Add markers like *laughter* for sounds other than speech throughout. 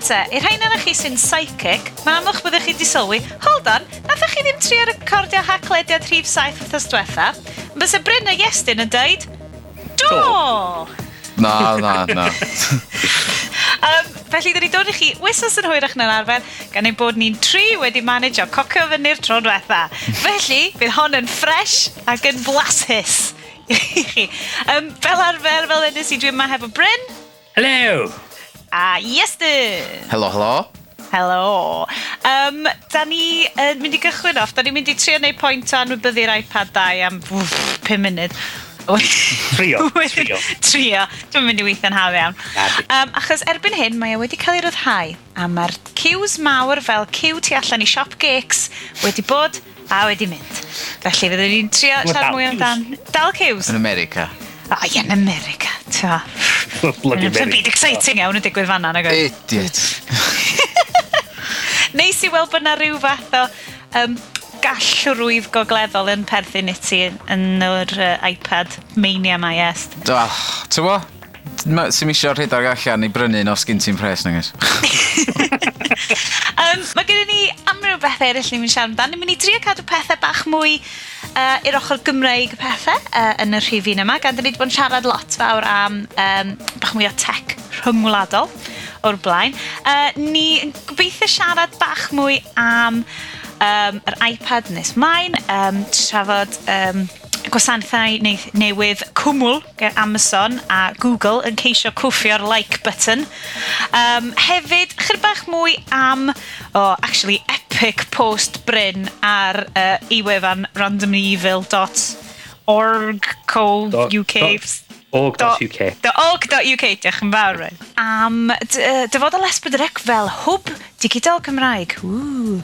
Iawn te, i'r rhain arach chi sy'n psychic, mae'n amlwch byddwch chi wedi sylwi, hold on, nath chi ddim trio recordio haclediad rhif saith wrthos diwetha, bys y Bryn a Iestyn yn dweud, do! Na, na, na. *laughs* um, felly, dyn ni dod i chi wisos yn hwyrach na'n arfer, gan ein bod ni'n tri wedi manage o cocio fyny'r tro diwetha. felly, bydd hon yn ffres ac yn blasus. *laughs* i chi. um, fel arfer, fel yna si dwi'n yma hefo Bryn. Hello! a Iestyn! Helo, helo! Helo! Um, da ni uh, mynd i gychwyn off, da ni'n mynd i trio neu pwynt o anwybyddu'r iPad 2 am 5 munud. *laughs* trio, *laughs* trio. trio, dwi'n mynd i weithio'n haf iawn. Um, achos erbyn hyn mae e wedi cael ei ryddhau, a mae'r cews mawr fel cew tu allan i siop gigs wedi bod a wedi mynd. Felly fyddwn ni'n trio siarad mwy amdan... Dal cews? Yn America. O, oh, yeah, America, ta. *laughs* Bloody America. Mae'n byd exciting iawn yn digwydd fanna, nag oedd? Idiot. *laughs* Neis i weld bod na rhyw fath o um, gallrwydd gogleddol yn perthyn i ti yn yr uh, iPad mania mae est. Do, ah, ti'n bo? Sy'n misio rhedeg allan i brynu os gyn ti'n pres, nag um, mae gen i ni amryw bethau eraill ni'n mynd siarad amdano. Ni'n mynd i drio cadw pethau bach mwy uh, i'r ochr Gymreig pethau uh, yn y rhif un yma, gan dyn ni wedi bod yn siarad lot fawr am um, bach mwy o tech rhyngwladol o'r blaen. Uh, ni yn gobeithio siarad bach mwy am um, yr iPad nes maen, um, trafod um, gwasanaethau newydd cwmwl gen Amazon a Google yn ceisio cwffio'r like button. Um, hefyd, chyr bach mwy am, o, oh, actually, pic post Bryn ar uh, iwefan wefan randomevil.org.co.uk Org.uk Org.uk, diolch yn fawr Rhaid. Am dyfodol esbydrec fel hwb digidol Cymraeg. Ww.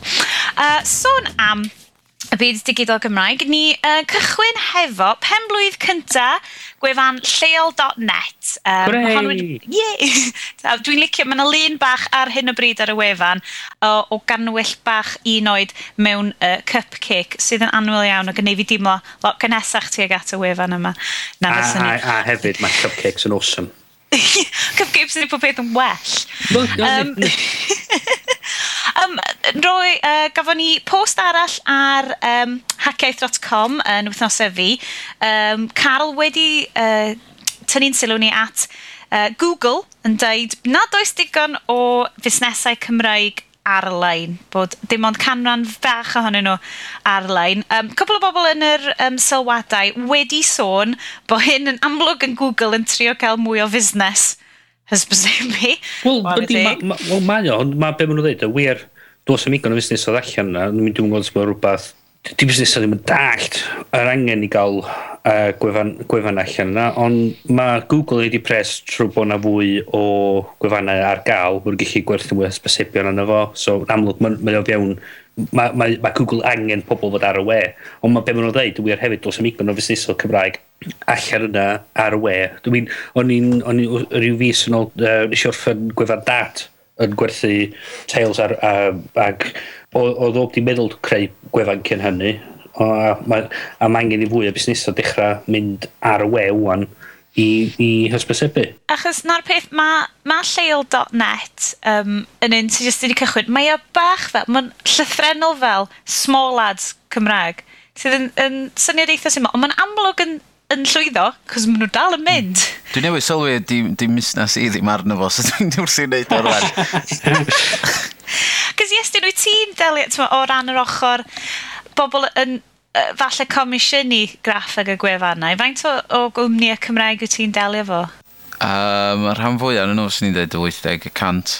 Uh, sôn am y byd digidol Cymraeg, ni uh, cychwyn hefo pen blwydd cyntaf gwefan lleol.net. Um, hon wedi... Yeah. *laughs* Dwi'n licio, mae yna lun bach ar hyn o bryd ar y wefan o, o ganwyll bach un oed mewn uh, cupcake sydd yn anwyl iawn o gynnu fi dimlo lot gynesach tuag at y wefan yma. Na, a, a, a hefyd mae cupcakes yn awesome. *laughs* cupcakes yn ei bod beth yn well. No, um, *laughs* Um, roi, uh, gafon ni post arall ar um, hackiaeth.com yn wythnosau fi. Um, Carl wedi uh, tynnu'n sylw ni at uh, Google yn dweud nad oes digon o fusnesau Cymraeg ar-lein, bod dim ond canran fach ohonyn nhw ar-lein. Um, cwbl o bobl yn yr um, sylwadau wedi sôn bod hyn yn amlwg yn Google yn trio cael mwy o fusnes hysbysau fi. Wel, well, mae o, ond mae be maen nhw'n dweud, y wir, dos am igon o fusnes o allan yna, dwi'n dwi'n gwybod bod rhywbeth, di busnes o ddim yn dallt yr angen i gael uh, gwefan, gwefan allan yna, ond mae Google wedi pres trwy bod yna fwy o gwefannau ar gael, bod yn gallu gwerthu mwy o hysbysebion yna fo, so yn amlwg mae o fewn mae, mae, mae Google angen pobl fod ar y we. Ond mae be maen nhw'n dweud, dwi ar hefyd, dos am igben o fusnesol Cymraeg allan yna ar y we. Dwi'n, o'n i'n, o'n i'n rhyw fus yn ôl, uh, nes i orffen gwefan dat yn gwerthu tails ar, um, ac oedd o'n meddwl creu gwefan cyn hynny. O, a mae ma angen i fwy o busnesau dechrau mynd ar y we wwan i, i hysbysebu. Achos na'r peth, mae ma lleol.net um, yn un sydd jyst wedi cychwyn, mae o bach fel, mae'n llythrenol fel small ads Cymraeg, sydd yn, yn syniad eitha syml, ond mae'n amlwg yn, yn llwyddo, cos maen nhw dal yn mynd. Mm. Dwi'n newid sylwi, di, di misnas i ddim arno fo, so *laughs* dwi'n wrthi'n neud o'r rhan. *laughs* Cos yes, dyn nhw ti'n delio, o ran yr ochr, bobl yn falle comisiynu graffeg y gwefannau, faint o, o gwmnïau Cymraeg wyt ti'n delio fo? Um, rhan fwy arnyn nhw, sy'n ni'n dweud 80%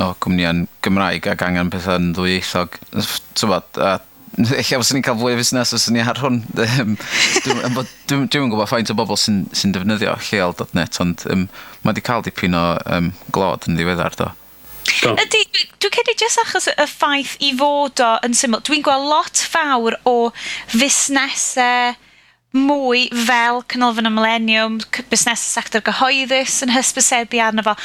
o gwmnïau Gymraeg ac angen pethau yn ddwy eithog. Tywod, a Eich fyswn ni'n cael fwy o fusnes os ni ar hwn. *laughs* Um, Dwi'n dwi, dwi, dwi gwybod faint o bobl sy'n sy defnyddio lleol.net, ond um, mae wedi cael dipyn o um, glod yn ddiweddar do. Ydy, dwi'n credu jyst achos y ffaith i fod o yn syml, dwi'n gweld lot fawr o fusnesau mwy fel canolfan y millennium, busnes sector gyhoeddus yn hysbysebu arno fo.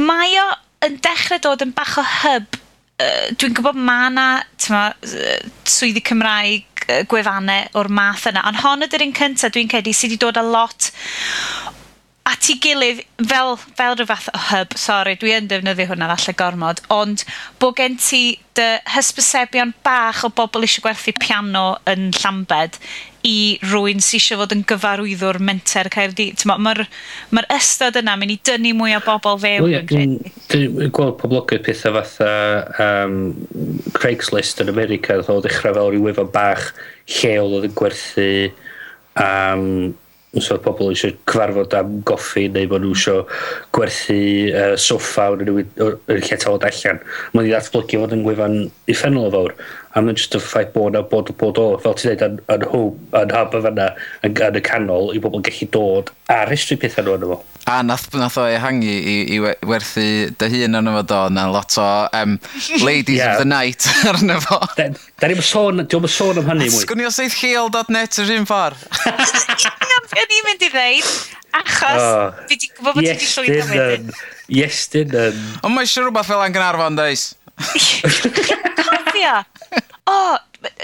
Mae o yn dechrau dod yn bach o hub. Uh, dwi'n gwybod ma na ma, swyddi Cymraeg gwefannau o'r math yna, ond hon ydy'r un cyntaf dwi'n credu sydd wedi dod â lot at ei gilydd fel, fel rhyw fath o hub, sori, dwi yn defnyddio hwnna falle gormod, ond bod gen ti dy hysbysebion bach o bobl eisiau gwerthu piano yn Llambed i rwy'n sy'n eisiau fod yn gyfarwyddwr menter Caerdydd. Mae'r ma, ystod yna mynd i dynnu mwy o bobl fewn well, yn credu. Dwi'n gweld poblogaeth pethau fatha um, Craigslist yn America, oedd o ddechrau fel rhyw efo bach lleol oedd yn gwerthu um, os odd pobl eisiau cyfarfod am goffi neu bod nhw eisiau gwerthu uh, soffa yn nw lle tawod allan. Mae'n i ddatblygu fod yn gwefan uffernol o fawr. A mae'n jyst y ffaith bod 'na bod bod o fel ti'n dweud, yn yn hwb yn hub y fanna, yn yn y canol i bobl gallu dod a rhestru pethau nhw yn fo. A nath, nath o ehangu i, i werthu dy hun yn fo do, na lot o um, *laughs* ladies yeah. of the night *laughs* arno fo. Da, da ni'n sôn, diolch sôn am hynny mwy. Sgwni o seith lleol.net yr un ffordd. *laughs* be ni'n mynd i ddeud, achos oh, fi di gwybod bod yes ti wedi llwyddo wedyn. Yes, dyn yn. Ond mae eisiau rhywbeth fel Angynarfon, deis. Cofio! O, oh,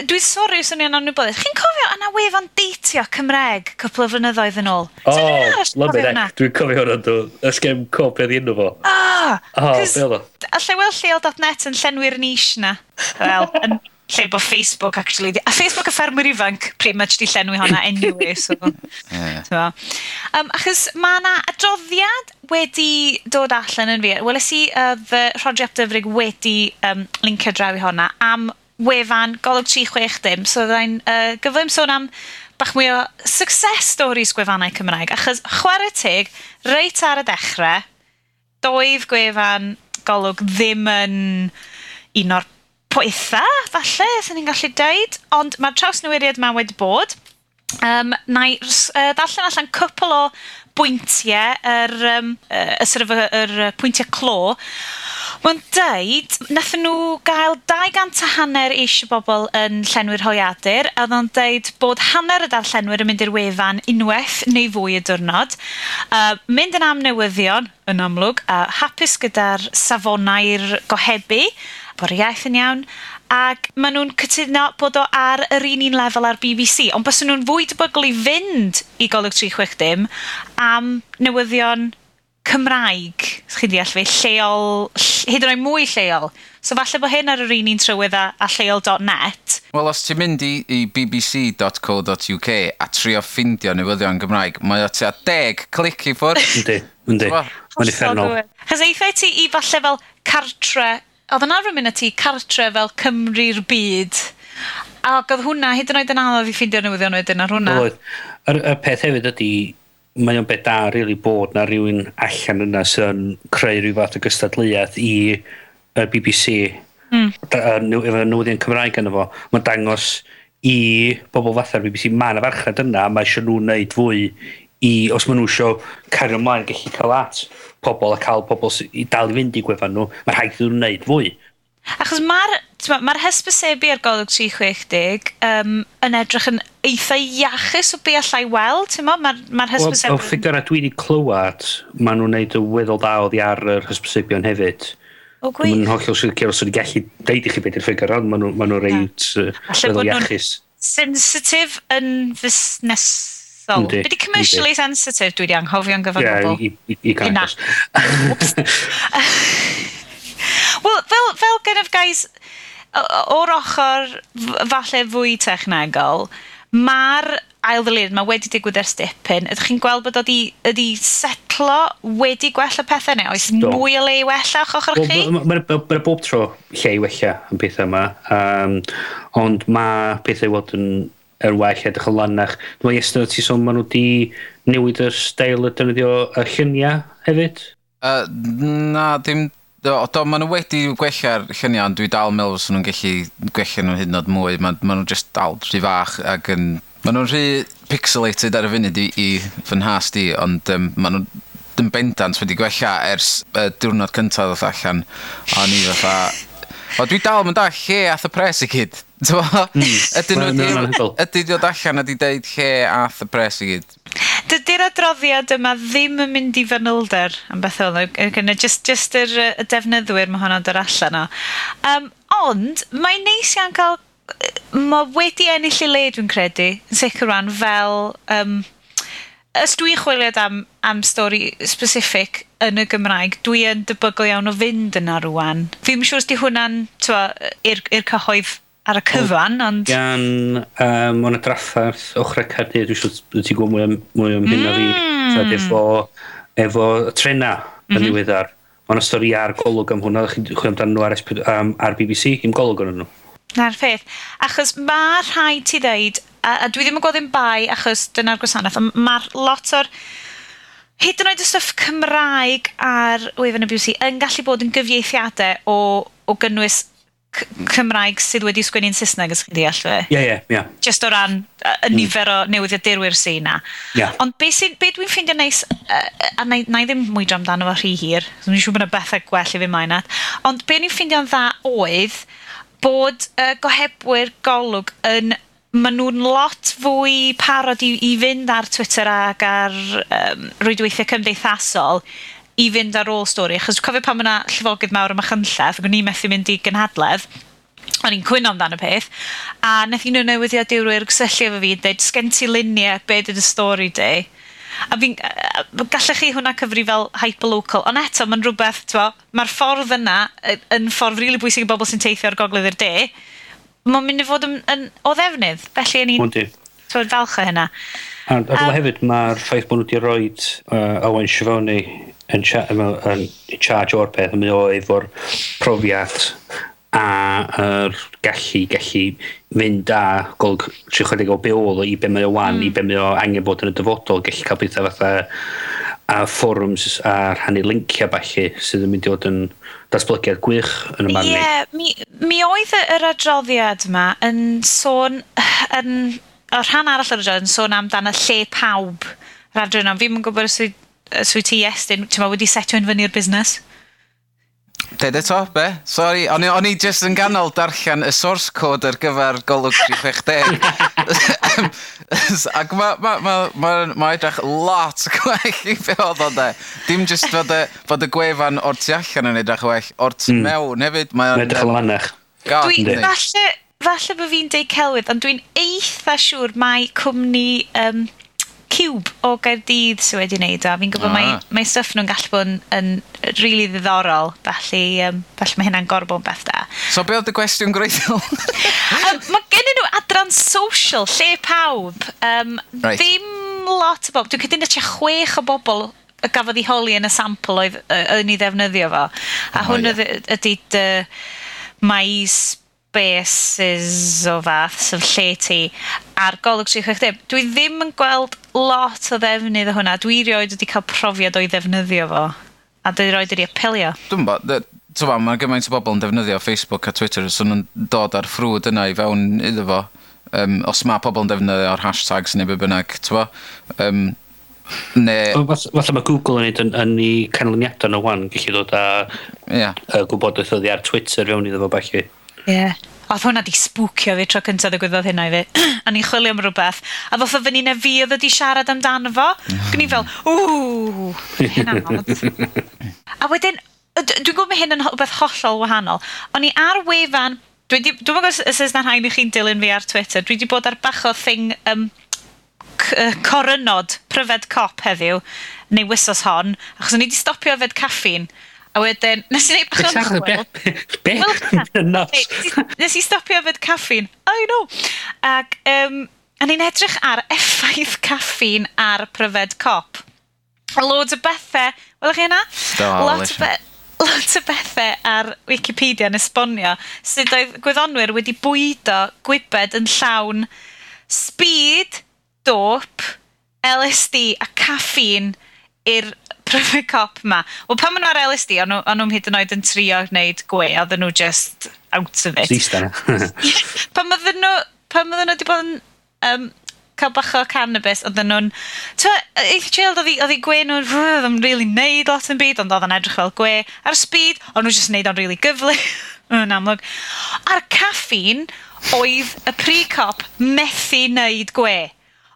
dwi'n sori os o'n i'n anwybodus. Chi'n cofio yna wefan deitio Cymreg cwpl o flynyddoedd yn ôl? O, oh, lyfyd ec, dwi'n cofio hwnna. Ysgem cwp oedd enw fo. O, oh, oh, a llewel lleol.net yn llenwi'r nish na. Wel, yn lle bod Facebook actually... A Facebook a ffermwyr ifanc pretty much di llenwi honna *laughs* anyway, so... yeah. so. Um, achos mae yna adroddiad wedi dod allan yn fi. Weles i uh, fy Rhodriap Dyfrig wedi um, linkio draw i honna am wefan golwg 360. So fyddai'n uh, gyflym sôn am bach mwy o success stories gwefannau Cymraeg. Achos chwarae teg, reit ar y dechrau, doedd gwefan golwg ddim yn un o'r poetha, falle, sy'n ni'n gallu deud, ond mae'r trawsnewiriad yma wedi bod. Um, na i uh, ddarllen allan cwpl o bwyntiau, yr, um, y, sort of, yr pwyntiau clo. Mae'n deud, nathyn nhw gael 200 a hanner eisiau bobl yn llenwi'r holiadur, a ddo'n o'n deud bod hanner y darllenwyr yn mynd i'r wefan unwaith neu fwy y diwrnod, uh, mynd yn amnewyddion, yn amlwg, a hapus gyda'r safonau'r gohebu, bod y iaith yn iawn, ac maen nhw'n cytuno bod o ar yr un un lefel ar BBC, ond bys nhw'n fwy debygol i fynd i Golwg 360 am newyddion Cymraeg, chi'n deall fi, lleol, hyd yn oed mwy lleol. So falle bod hyn ar yr un un trywydd a, a lleol.net. Wel, os ti'n mynd i, i bbc.co.uk a trio ffindio newyddion Gymraeg, mae o tua deg clic i ffwrdd. Yndi, yndi. Mae'n uffernol. Chos eithaf ti i falle fel cartre oedd yn arfer mynd ati cartre fel Cymru'r byd. A oedd hwnna hyd yn oed yn anodd i ffeindio newyddion wedyn ar hwnna. Oedd. Y, y peth hefyd ydy, mae o'n beth da rili really, bod na rhywun allan yna sy'n creu rhyw fath o gystadleuaeth i y BBC mm. efo newyddion Cymraeg yna fo. Mae'n dangos i bobl fatha'r BBC, mae yna farchnad yna, mae eisiau nhw wneud fwy i, os maen nhw eisiau cario ymlaen, gallu cael at pobl a cael pobl i dal i fynd i gwefan nhw, mae'n rhaid iddyn nhw'n wneud fwy. Achos mae'r ma, ma hesbysebu ar golwg 360 um, yn edrych yn eitha iachus o be allai weld, ti'n mo? Mae'r ma, ma hesbysebu... O, ffigur a dwi wedi clywed, maen nhw'n neud y weddol dawdd i ar yr hesbysebion hefyd. O gwych. Mae'n hollol sy'n cael os gallu deud i chi beth yw'r ffigur, ond maen nhw'n nhw reid uh, weddol iachus. sensitif yn fusnes hollol. Be di commercially Yndi. sensitive dwi di anghofio'n gyfer yeah, bobl? Ie, i cael. Wel, fel, fel gyda'r guys, o'r ochr falle fwy technegol, mae'r ail ddilyn, mae wedi digwydd ers dipyn. Ydych chi'n gweld bod ydi, ydi setlo wedi gwella pethau neu? Oes Do. mwy o le i wella o'ch ochr chi? Mae'n ma, bob tro lle i wella yn pethau yma. Um, ond mae pethau fod yn yr well edrych yn lanach. Dwi'n meddwl, ti sôn, maen nhw wedi newid y stael y defnyddio y lluniau hefyd? Uh, na, dim... Do, do maen nhw wedi gwella'r lluniau, ond dwi dal meddwl fos nhw'n gallu gwella nhw'n hyd yn oed mwy. Maen, ma nhw'n just dal rhy fach ac yn... Maen nhw'n rhy pixelated ar y funud i, i fy nhas di, ond um, maen nhw yn bendant wedi gwella ers y uh, diwrnod cyntaf ddod allan. A ni fatha... O, dwi dal yn da lle ath y pres i gyd. Hmm. Ydy nhw wedi dod allan a deud lle ath y pres i gyd? Dydy'r adroddiad yma ddim yn mynd i fanylder am beth oedd just, just yr y defnyddwyr mae hwnna'n dod allan o. Um, ond mae'n neis iawn cael mae wedi ennill i le dwi'n credu yn sicr rhan fel um, os dwi'n chwiliad am, am stori specific yn y Gymraeg, dwi yn debygol iawn o fynd yna rwan. Fi'n siŵr os di hwnna'n i'r cyhoedd ar y cyfan, ond... Gan, um, o'n y ochr y Caerdydd, dwi'n siŵr ti'n gwybod mwy am, mwy am hyn o fi, mm. efo, efo trena yn mm -hmm. ddiweddar. Mae'n stori ar golwg am hwnna, chi'n chwilio amdano nhw ar, um, ar BBC, dim golwg yn nhw. Na'r peth. Achos mae rhai ti ddeud, a, a dwi ddim yn gofyn bai achos dyna'r gwasanaeth, mae'r lot o'r hyd yn oed y stwff Cymraeg ar wefan y BBC yn gallu bod yn gyfieithiadau o, o gynnwys Cymraeg sydd wedi sgwennu'n Saesneg, ys chi deall fe? Ie, ie, ie. Just o ran y mm. nifer o newyddiadurwyr sy'n yna. Yeah. Ond be, sy, be dwi'n ffeindio neis, uh, a na, na i ddim mwydro amdano fo rhy hir, dwi'n siŵr bod yna bethau gwell i fi mae'n at, ond be ni'n ffeindio'n dda oedd bod uh, gohebwyr golwg yn maen nhw'n lot fwy parod i, i fynd ar Twitter ac ar um, rwydweithiau cymdeithasol i fynd ar ôl stori. Achos dwi'n cofio pan mae yna llyfogydd mawr yma chynlleth, ac o'n i'n methu mynd i gynhadledd, o'n i'n cwyno amdano peth, a nath un o'n newyddiad diwrwyr gysylltu efo fi, dweud, sgen ti luniau, be dyd y stori di? A fi'n, gallech chi hwnna cyfri fel hyperlocal, ond eto, mae'n rhywbeth, mae'r ffordd yna yn ffordd rili really bwysig i bobl sy'n teithio ar gogledd i'r de, mae'n mynd i fod yn, yn, o ddefnydd, felly yn i'n falch o hynna. A, a um, hefyd, mae'r ffaith bod nhw wedi rhoi uh, Owen Siofoni yn, yn, yn charge o'r peth, mae o efo'r profiad a yr gallu, gallu fynd a golwg 360 o beol i be mae o wan, mm. i be mae o angen bod yn y dyfodol, gallu cael bethau fatha a forums a rhannu linciau falle sydd yn mynd i fod yn datblygiad gwych yn y man Ie, yeah, mi, mi oedd yr adroddiad yma yn sôn, yn, o rhan arall yr adroddiad yn sôn amdano lle pawb yr adroddiad yma. Fi'n gwybod os wyt ti estyn, ti'n ma wedi setio yn fyny'r busnes? Ded eto, be? Sorry, o'n i, on i just yn ganol darllen y source code ar gyfer Golwg 360. *laughs* Ac mae ma, ma, ma, ma edrych lot gwell i fe oedd o de. Dim just fod y, fod y gwefan o'r tu allan yn edrych well, o'r tu mm. mewn hefyd. Mae'n edrych yn wannach. Dwi, falle, falle bod fi'n deud celwydd, ond dwi'n eitha siŵr mae cwmni um, Cube o Gaerdydd sydd wedi wneud o. Fi'n gwybod ah. mae, mae stuff nhw'n gallu bod yn, yn really ddiddorol, felly, um, felly mae hynna'n gorbo'n beth da. So be oedd y gwestiwn greiddiol? um, *laughs* mae gen nhw adran social, lle pawb. Um, right. Ddim lot o bobl. Dwi'n cydyn eich chwech o bobl y gafodd ei holi yn y sampl oedd yn ei ddefnyddio fo. A oh, hwn yeah. ydy uh, mais bases o fath sef lle ti ar golwg 360. Dwi ddim yn gweld lot o ddefnydd o hwnna. Dwi rioed wedi cael profiad o'i ddefnyddio fo. A dwi rioed wedi apelio. Dwi'n bod, tyfa, mae gymaint o bobl yn defnyddio Facebook a Twitter, so nhw'n dod ar ffrwd yna i fewn iddo fo. Um, os mae pobl yn defnyddio ar hashtags neu be bynnag, tyfa. Um, Ne... Falle mae Google yn neud yn, ei canlyniadau nhw wan, gallu dod â yeah. uh, gwybodaeth oedd ar Twitter fewn iddo fo falle. Ie. Yeah. Oedd hwnna di spwcio fi tro cyntaf ddigwyddodd hynna i fi. *clears throat* a ni'n chwilio am rhywbeth. A ddoth o fyny na fi oedd wedi siarad amdano fo. Gwni fel, ww, *laughs* a wedyn, dwi'n gwybod mae hyn yn rhywbeth hollol wahanol. O'n i ar wefan, dwi'n dwi gwybod os ys na rhaid i chi'n dilyn fi ar Twitter, dwi wedi bod ar bach o thing um, corynod pryfed cop heddiw, neu wisos hon, achos o'n i wedi stopio yfed caffi'n. A wedyn, nes i neud bach o'n chwil. Be? *laughs* Nes i stopio fyd caffein. I know. Ac, um, a ni'n edrych ar effaith caffein ar pryfed cop. A loads o bethau, welwch chi yna? Do, lot o bethau lot o bethau ar Wikipedia yn esbonio sydd oedd gwyddonwyr wedi bwydo gwybed yn llawn speed, dope, LSD a caffeine i'r traffic cop ma. Wel, pan maen nhw ar LSD, o'n nhw'n hyd yn oed yn trio gwneud gwe, oedden nhw just out of it. Zista. *laughs* pan oedden nhw, pan oedden nhw wedi bod yn um, cael bach o cannabis, oedden nhw'n... Eich child, oedd i gwe nhw'n rhywbeth yn really neud lot yn byd, ond oedd yn edrych fel gwe. Ar speed, o'n nhw'n just neud o'n really gyflu, *laughs* yn amlwg. A'r caffeine, oedd y pre-cop methu neud gwe.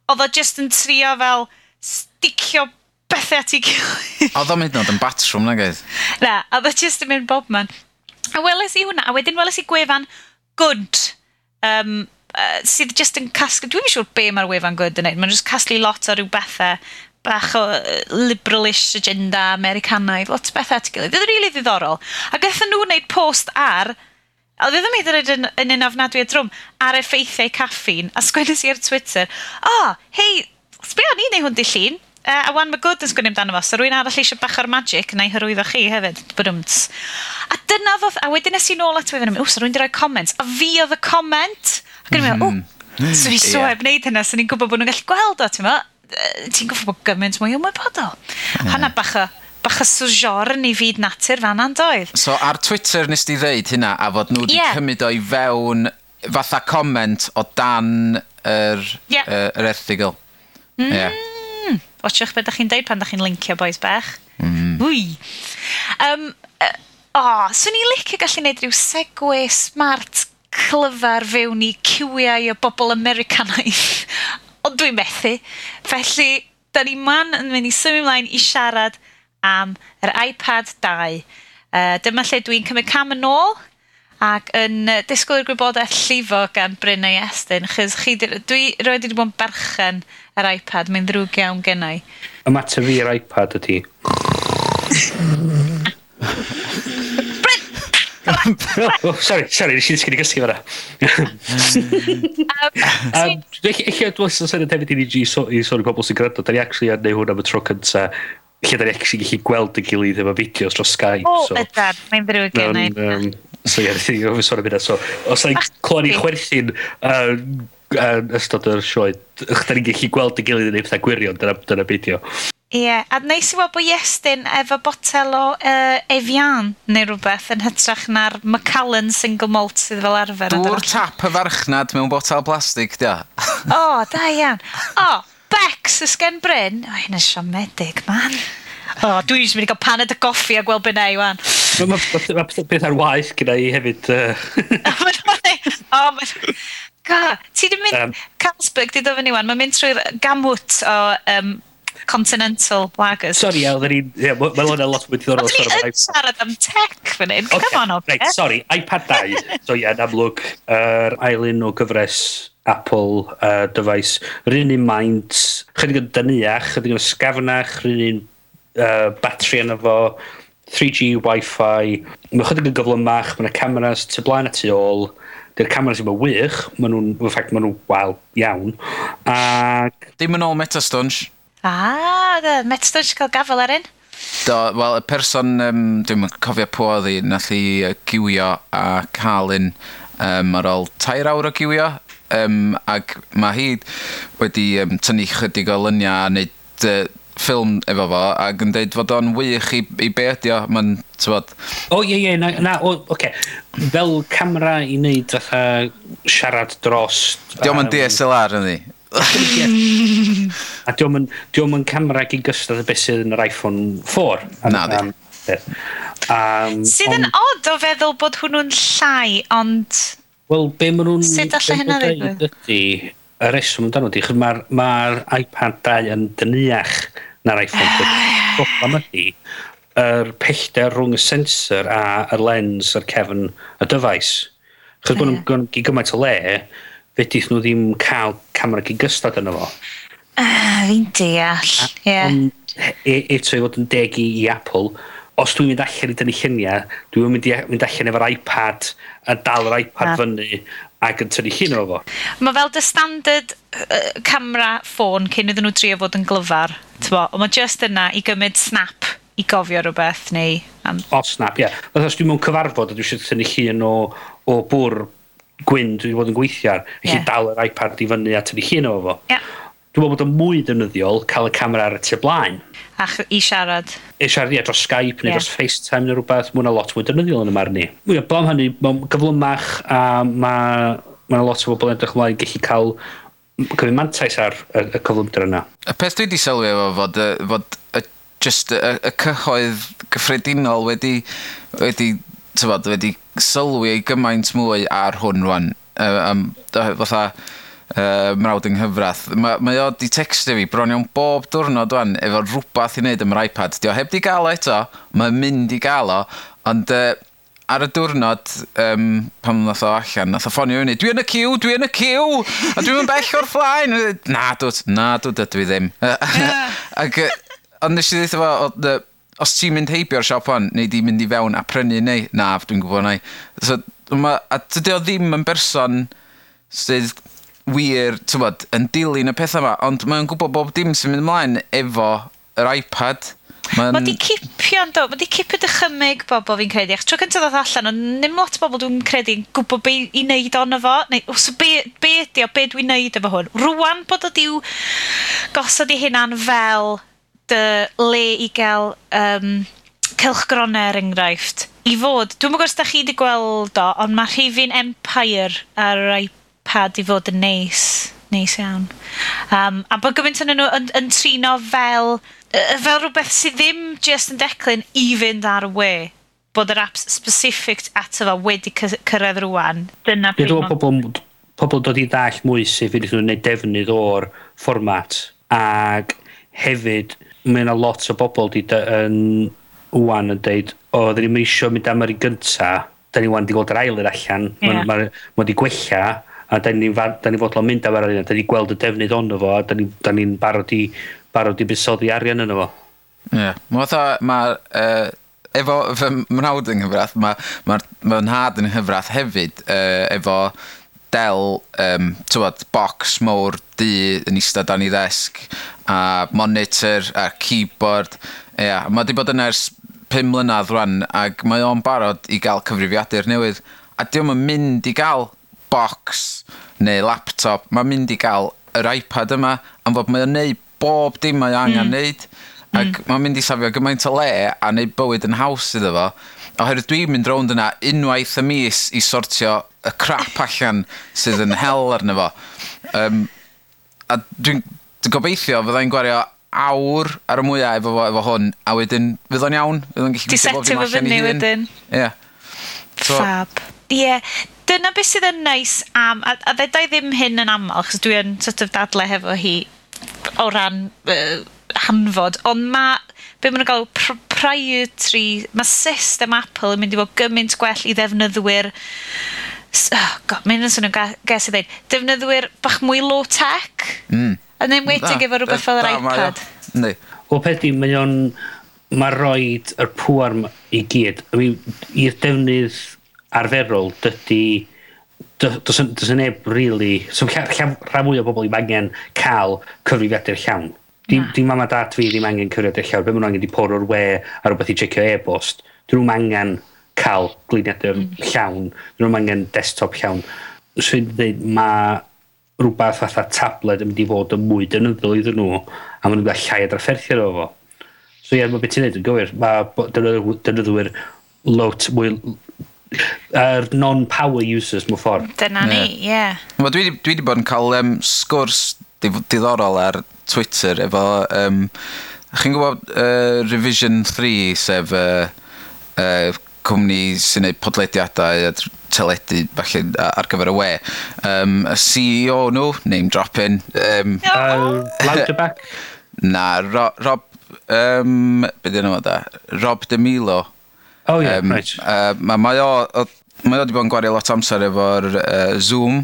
Oedd o just yn trio fel sticio bethau at ei gilydd. Oedd o'n mynd nod yn batrwm na gyd? Na, oedd o just yn mynd bob man. A weles i hwnna, a wedyn weles i gwefan good, um, uh, sydd just yn casglu, dwi'n siŵr be mae'r wefan good yn neud, mae'n just casglu lot o rhyw bethau bach o liberalish agenda Americanaidd, lot o bethau at gilydd. Oedd yn rili really ddiddorol. A gathen nhw wneud post ar, a oedd yn ei ddweud yn, yn un ofnadwy o drwm, ar effeithiau caffin, a sgwennus i ar Twitter, o, oh, hei, sbio ni neu hwn di llun, Uh, a wan mae good yn sgwni amdano fo, so rwy'n arall eisiau bach o'r magic neu hyrwyddo chi hefyd, bydwmt. A dyna fo, a wedyn nes i nôl at wefan, wws, rwy'n di rhoi comment, a fi oedd y comment, ac yn mm. meddwl, o, mm-hmm. so fi so heb wneud hynna, so ni'n gwybod bod nhw'n gallu gweld o, ti'n ti'n gwybod bod gymaint mwy ymwybodol. Yeah. Hanna bach o bach o sojorn i fyd natur fan andoedd. So ar Twitter nes di ddeud hynna a fod nhw wedi yeah. cymryd o i fewn fatha comment o dan yr, yeah. uh, yr erthigol. Mm. Yeah. Watchwch beth ydych chi'n deud pan ydych chi'n lincio boys bech. Mm. Mm-hmm. Wwy. Um, uh, o, oh, swn i'n licio gallu gwneud rhyw segwe smart clyfar fewn i cywiau o bobl Americanaidd. *laughs* Ond dwi'n methu. Felly, da ni man yn mynd i symud ymlaen i siarad am yr iPad 2. Uh, dyma lle dwi'n cymryd cam yn ôl ac yn uh, disgwyl i'r gwybodaeth llifo gan Brynau Estyn, chys chi, dwi roed wedi bod yn berchen yr iPad, mae'n ddrwg iawn gennau. Y mater fi yr iPad ydi. oh, sorry, sorry, nes i ddysgu ni gysgu fanna. Eich o'n dweud sy'n syniad hefyd i ni i sôn i pobl sy'n gwrando, da ni actually yn neud hwn am y tro cynta, lle da ni actually gallu gweld y gilydd efo fideos dros Skype. O, so, ydar, mae'n ddrwg gen i. So, ie, yeah, fi sôn am hynna. So, os da ni'n i chwerthin, uh, yn ystod yr sioe, ych da ni'n gallu gweld y gilydd yn ei pethau gwirion, dyna, dyna beidio. Ie, yeah. a neis i weld bod Iestyn efo botel o uh, Evian neu rhywbeth yn hytrach na'r Macallan single malt sydd fel arfer. Dŵr tap y farchnad mewn botel plastig, dia. o, oh, da iawn. O, oh, Bex ysgen Bryn. O, hyn yn siomedig, man. O, oh, dwi'n mynd i gael paned y goffi a gweld bynna i wan. Mae ma, ma, ma, ma, ma, ma, ma, ma, ma, ma, ma, ma, ma, Ca, ti di mynd... Um, Carlsberg di dofyn i wan, mae'n mynd trwy'r gamwt o um, Continental Lagers. Sorry, yeah, oedden ni'n... Yeah, mae hwnna lot mwy diddorol. Oedden ni yn siarad am tech fan hyn. Okay, Come on, okay. Right, sorry, iPad 2. *laughs* so, ie, yeah, amlwg, yr er ailyn o gyfres Apple uh, device. Rhyn un maint, chydig yn dyniach, chydig yn sgafnach, rhyn un uh, batri yna fo, 3G, Wi-Fi. Mae chydig yn gyflymach, mae yna cameras tu blaen a tu ôl. Dy'r cameras yma wych, maen nhw'n, yn ffact, maen nhw'n wael iawn. Ac... Dim yn ôl Metastunch. Ah, Metastunch cael gafel ar un. Do, wel, y person, um, dwi'n cofio pwy oedd hi, nath i giwio a cael un um, ar ôl tair awr o giwio. Um, ac mae hi wedi um, tynnu chydig o lyniau a wneud uh, ffilm efo fo ac yn dweud fod o'n wych i, i be ydi o. Mae'n, tywod... O, ie, ie, na, na o, okay. Fel camera i wneud fatha siarad dros... Diolch yn DSLR yn ddi a diolch yn, diolch yn camera gyn gystod y beth sydd yn yr iPhone 4. Na, di. Um, sydd yn odd o feddwl bod hwnnw'n llai, ond... Wel, be maen nhw'n... Sut allai hynna ddigwydd? Ydy, y reswm amdano, di, chyd mae'r ma iPad 2 yn dyniach na'r iPhone 10. *sighs* Problem ydy, yr pellter rhwng y sensor a y lens a'r cefn y dyfais. Chos bod nhw'n gymaint o le, fedrith nhw ddim cael camera gyd gystad yno fo. Ah, fi'n deall, ie. Yeah. Eto i fod yn deg i, i Apple, os dwi'n mynd allan i dynnu lluniau, dwi'n mynd, mynd allan efo'r iPad a dal yr iPad ah. fyny ac yn tynnu llun o fo. Mae fel dy standard uh, camera ffôn cyn iddyn nhw trio fod yn glyfar. Ond mae just yna i gymryd snap i gofio rhywbeth neu... Am... O snap, ie. Yeah. Os dwi'n mewn cyfarfod a dwi eisiau tynnu llun o, o bwr gwyn dwi wedi bod yn gweithio ar, yeah. dal yr iPad i fyny a tynnu llun o fo. Yeah. Dwi'n meddwl bod o'n mwy ddefnyddiol cael y camera ar y tu blaen. Ach, i siarad. I siarad, ie, dros Skype neu yeah. dros FaceTime neu rhywbeth. Mae yna lot mwy defnyddiol yn y marn ni. Ia, blaen hynny, mae'n gyflymach a mae ma lot o bobl yn edrych ymlaen gallu cael cymryd mantais ar y, y cyflymder yna. Y peth dwi wedi sylwi efo fod, fod y, just y, y cyhoedd gyffredinol wedi, wedi, tyfod, wedi sylwi ei gymaint mwy ar hwn rwan. Um, fatha, uh, mrawd yng nghyfrath. Mae, mae o di textio fi bron iawn bob diwrnod wan efo rhywbeth i wneud am yr iPad. Di o heb di gael o eto, mae'n mynd i gael o, ond uh, ar y diwrnod um, pam nath o allan, nath o ffonio fyny, dwi yn y ciw, dwi yn y ciw, a dwi'n bell o'r flaen. Na, dwt, na, dwt, dydw i ddim. *laughs* Ac, ond nes i ddeitha fo, os ti'n mynd heibio'r siop hon, neu di mynd i fewn a prynu neu, na, dwi'n gwybod neu. So, ma, a dydy o ddim yn berson sydd wir, ti'n bod, yn dilyn y pethau yma, ond mae'n gwybod bob dim sy'n mynd ymlaen efo yr iPad. Mae'n... Mae di cipio, ynddo, mae di cipio dychymyg bobl fi'n credu. Ach, tro cyntaf ddod allan, ond nim lot o bobl dwi'n credu yn gwybod be i wneud ono fo, neu os be, be ydi o, be dwi'n wneud efo hwn. Rwan bod o diw gosod i hynna'n fel dy le i gael um, cylchgronau er enghraifft i fod, dwi'n mwyn gwrs da chi wedi gweld o, ond mae rhifin Empire ar yr iPad i fod yn neis, neis iawn. Um, a bod gymaint yn nhw yn, yn trino fel, fel rhywbeth sydd ddim just yn declyn i fynd ar y we bod yr apps specific ato fo wedi cyrraedd rwan. Dyna pryd. Dwi'n pobl, pobl dod i ddall mwy sef fydd nhw'n gwneud defnydd o'r fformat ac hefyd mae yna lot o bobl di yn wwan yn deud o, oh, dyn ni'n eisiau mynd am yr un gynta, da ni wwan di gweld yr ail yr allan, yeah. mae wedi ma, ma gwella, a da ni'n ni, ni fodlon mynd am yr arian, da ni'n gweld y defnydd onno fo, a da ni'n ni, ni barod i, barod i busoddi arian yno fo. Ie, yeah. mae ma, uh, efo fy mrawd yng Nghyfrath, mae ma, ma nhad yn Nghyfrath hefyd uh, efo del, um, tywod, box mowr du yn eistedd dan i ddesg, a monitor, a keyboard, ie, yeah, mae wedi bod yn ers 5 mlynedd rwan, ac mae o'n barod i gael cyfrifiadur newydd, a diwm yn mynd i gael box neu laptop, mae'n mynd i gael yr iPad yma am fod mae'n neud bob dim mae angen mm. neud mm. ac mm. mae'n mynd i safio gymaint o le a neud bywyd yn haws iddo fo oherwydd dwi'n mynd rownd yna unwaith y mis i sortio y crap *laughs* allan sydd yn hel arno fo um, a dwi'n dwi gobeithio fyddai'n gwario awr ar y mwyaf efo, fo, efo hwn a wedyn fydd o'n iawn fydd o'n gallu gwisgo bob dim allan i hun wedyn. Yeah. So, Fab. Ie, yeah, dyna beth sydd yn neis am, a, a ddedai ddim hyn yn aml, chos dwi yn sort of dadle hefo hi o ran uh, hanfod, ond mae be maen nhw'n gael proprietary, mae system Apple yn mynd i fod gymaint gwell i ddefnyddwyr oh god, mae'n yn swnio'n ges i ddeud, defnyddwyr bach mwy low-tech, mm. yn enwedig efo rhywbeth fel yr iPad. Neu. Wel, peth i, mae o'n, mae roed yr pŵar i gyd, i'r defnydd arferol, dydy... Does yn yna neb really... So rhan mwy o bobl ddim angen cael cyfrifiadur llawn. Dim, dim mam a dad fi ddim angen cyfrifiadur llawn. Be maen nhw angen di por o'r we a rhywbeth i checio e-bost. Dyn nhw'n angen cael gliniadur mm. llawn. Dyn nhw'n angen desktop llawn. So dweud, mae rhywbeth fatha tablet yn mynd i fod yn mwy dynyddol iddyn nhw a maen nhw'n gael llai adrafferthio o fo. So ie, yeah, mae beth ti'n neud yn gywir. Mae dynyddwyr lot mwy er non-power users mewn ffordd. Dyna ni, ie. Yeah. Yeah. Dwi, dwi wedi bod yn cael um, sgwrs diddorol ar Twitter efo... Um, Chi'n gwybod uh, Revision 3, sef uh, uh, cwmni sy'n gwneud podlediadau a teledu falle ar gyfer y we. Um, y CEO nhw, name dropping. Um, uh, Louderback? Na, Ro Rob... Um, be dyn nhw da? Rob DeMilo. Oh, yeah, um, right. Uh, mae o, o mae o wedi bod yn gwario lot amser efo'r uh, Zoom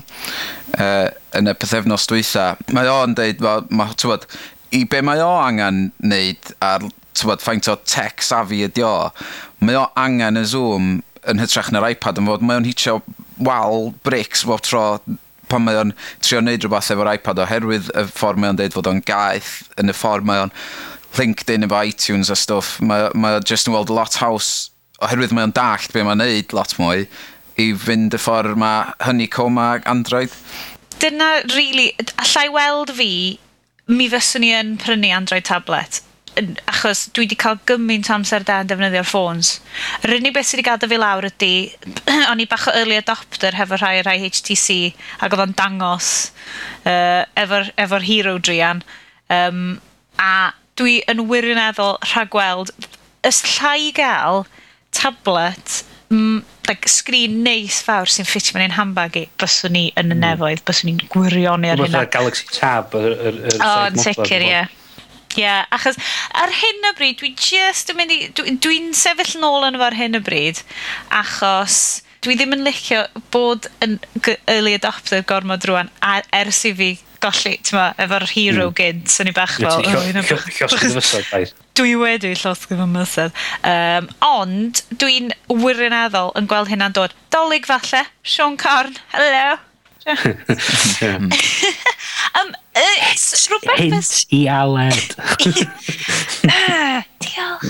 uh, yn y pethefnos dwytha. Mae o'n deud, ma, tywod, i be mae o angen wneud ar tywod, ffaint o tech safi ydi o, mae o angen y Zoom yn hytrach na'r iPad yn fod, mae o'n hitio wal bricks bob tro pan mae o'n trio wneud rhywbeth efo'r iPad oherwydd y ffordd mae o'n deud fod o'n gaeth yn y ffordd mae o'n LinkedIn efo iTunes a stwff, mae, mae o just yn weld lot haws oherwydd mae o'n dallt be mae'n neud lot mwy, i fynd y ffordd mae Honeycomb a Android. Dyna, really, allai weld fi, mi fyswn ni yn prynu Android tablet achos dwi wedi cael gymaint o amser da yn defnyddio'r ffôns. Yr unig beth sydd wedi gadw fi lawr ydy, *clears throat* o'n i bach o early adopter hefo rhai rhai HTC, ac oedd o'n dangos uh, efo'r efo hero drian. Um, a dwi yn wirioneddol rhagweld, ys llai gael tablet mm, like, sgrin neis fawr sy'n ffitio mewn i'n handbag i, byswn ni yn y hmm. nefoedd, byswn ni'n gwirionu ar hynna. Mae'n Galaxy Tab. Yr, yr, yr o, yn sicr, ie. Ie, achos ar hyn o bryd, dwi just yn mynd i... Dwi'n dwi sefyll nôl yn efo'r hyn o bryd, achos dwi ddim yn licio bod yn early adopter gormod rwan ers i fi golli, ti'n ma, efo'r hero mm. gynt, so ni bach fel... Llosgyd y fysod, Dwi wedi llosgyd fy mysedd. Um, ond, dwi'n wirioneddol yn gweld hynna'n dod. Dolig falle, Sean Corn, hello. *laughs* um, uh, rhywbeth... Hint i aled. *laughs* Ah, diolch.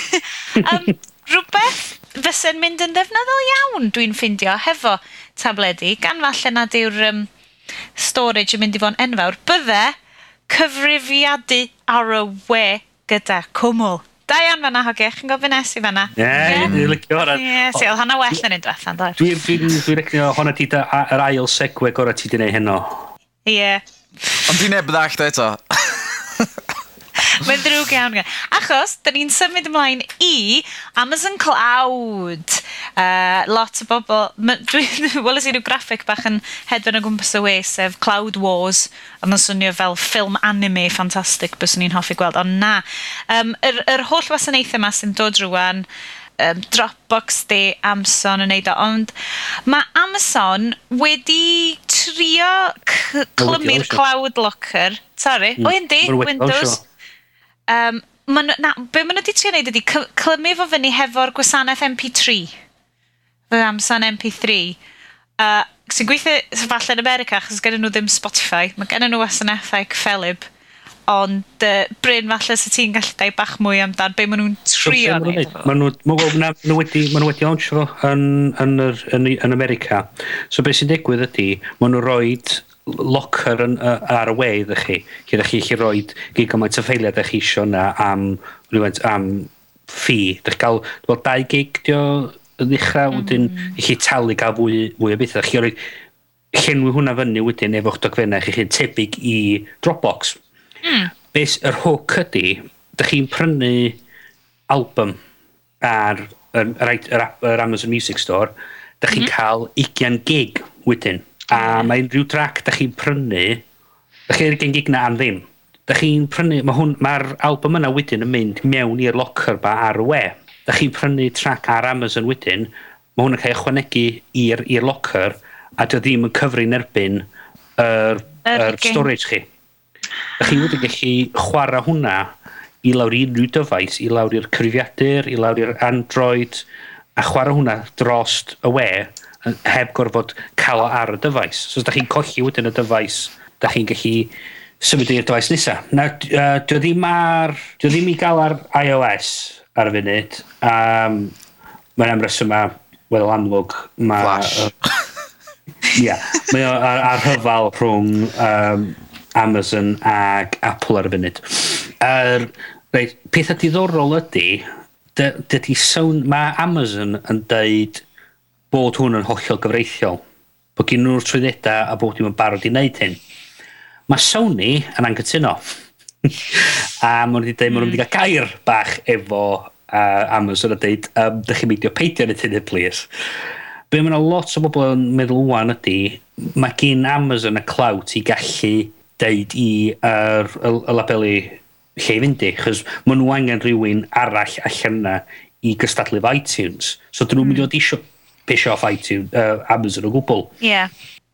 *laughs* um, rhywbeth fysa'n mynd yn ddefnyddol iawn, dwi'n ffindio, hefo tabledi, gan falle nad yw'r... Um, storage yn mynd i fod yn enfawr, bydde cyfrifiadu ar y we gyda cwmwl. Da iawn fanna, Hogech, chi'n gofyn nes i fanna. Ie, yeah, dwi'n licio hwnna. Ie, si, oedd hwnna well yn un diwetha'n dod. Dwi'n dwi, dwi'n recnio hwnna ti da yr ail segwe gorau ti di neud heno. Ie. Ond dwi'n neb ddallt eto. *laughs* Mae'n drwg iawn. Achos, da ni'n symud ymlaen i Amazon Cloud. Uh, lot o bobl... Wel, ysyn nhw graffic bach yn hedfan o gwmpas y we, sef Cloud Wars. A mae'n swnio fel ffilm anime ffantastig bys ni'n hoffi gweld. Ond na, um, yr, yr holl wasanaethau yma sy'n dod rwan, um, Dropbox di Amazon yn neud o, ond mae Amazon wedi trio clymu'r Cloud Locker. Sorry, mm. o yndi, Windows. Um, ma na, be maen nhw wedi trio wneud ydy, clymu fo fyny hefo'r gwasanaeth MP3. Fy amser MP3. Uh, sy'n gweithio falle yn America, achos gen nhw ddim Spotify. Mae gen nhw wasanaethau cyffelib. Ond uh, Bryn, falle sy ti'n gallu dau bach mwy amdan be maen nhw'n trio wneud. Maen nhw, maen nhw wedi, maen nhw wedi launch fo yn, yn, yr, yn, yn America. So beth sy'n digwydd ydy, maen nhw roed locker yn, uh, ar y we iddo chi, lle ydych chi chi roi gigabyte o ffeiliau ydych chi isio na am, rhywun, am ffi. Ydych gael, wel, 2 gig dio yn ddechrau, mm. wedyn i chi talu gael fwy, fwy o beth. Ydych chi roi llenwi hwnna fyny wedyn efo'ch dogfennau chi chi'n tebyg i Dropbox. Mm. Bes yr hook ydy, ydych chi'n prynu album ar yr, yr, yr, yr Amazon Music Store, ydych chi'n mm. cael 20 gig wedyn. A mae unrhyw drac da chi'n prynu, da chi'n gen gig na am ddim. Da chi'n prynu, mae hwn, mae'r album yna wedyn yn mynd mewn i'r locker ba ar y we. Da chi'n prynu trac ar Amazon wedyn, mae hwn yn cael ychwanegu i'r locker a dy ddim yn cyfri'n erbyn yr, er, er storage chi. Da chi wedi gallu chwarae hwnna i lawr i unrhyw dyfais, i lawr i'r cyfrifiadur, i lawr i'r Android, a chwarae hwnna drost y we heb gorfod cael o ar y dyfais. So os da chi'n colli wedyn y dyfais, da chi'n gallu symud i'r dyfais nesaf. Na, uh, dio ddim ar... Dio ddim i gael ar iOS ar y funud. Um, Mae'n am reswm ma, wel, amlwg. Ma, Flash. *laughs* Ia, yeah, mae o ar, ar hyfal rhwng um, Amazon ac Apple ar y funud. Er, reit, pethau diddorol ydy, dydy sawn... mae Amazon yn deud bod hwn yn hollol gyfreithiol. Bod gen nhw'r trwyddedau a bod dim yn barod i wneud hyn. Mae Sony yn angytuno. *laughs* a maen nhw wedi dweud, maen nhw wedi cael hmm. gair bach efo uh, Amazon a dweud, um, dych chi'n meidio peidio yn y tynnu, please. Be mae yna lot o bobl yn meddwl wwan ydy, mae gen Amazon y clout i gallu deud i yr uh, y, y labelu lle i fynd i, chos maen nhw angen rhywun arall allan yna i gystadlu iTunes. So dyn nhw'n mm. mynd i hmm. fod eisiau pisio off iTunes, uh, Amazon o gwbl. Ie. Yeah.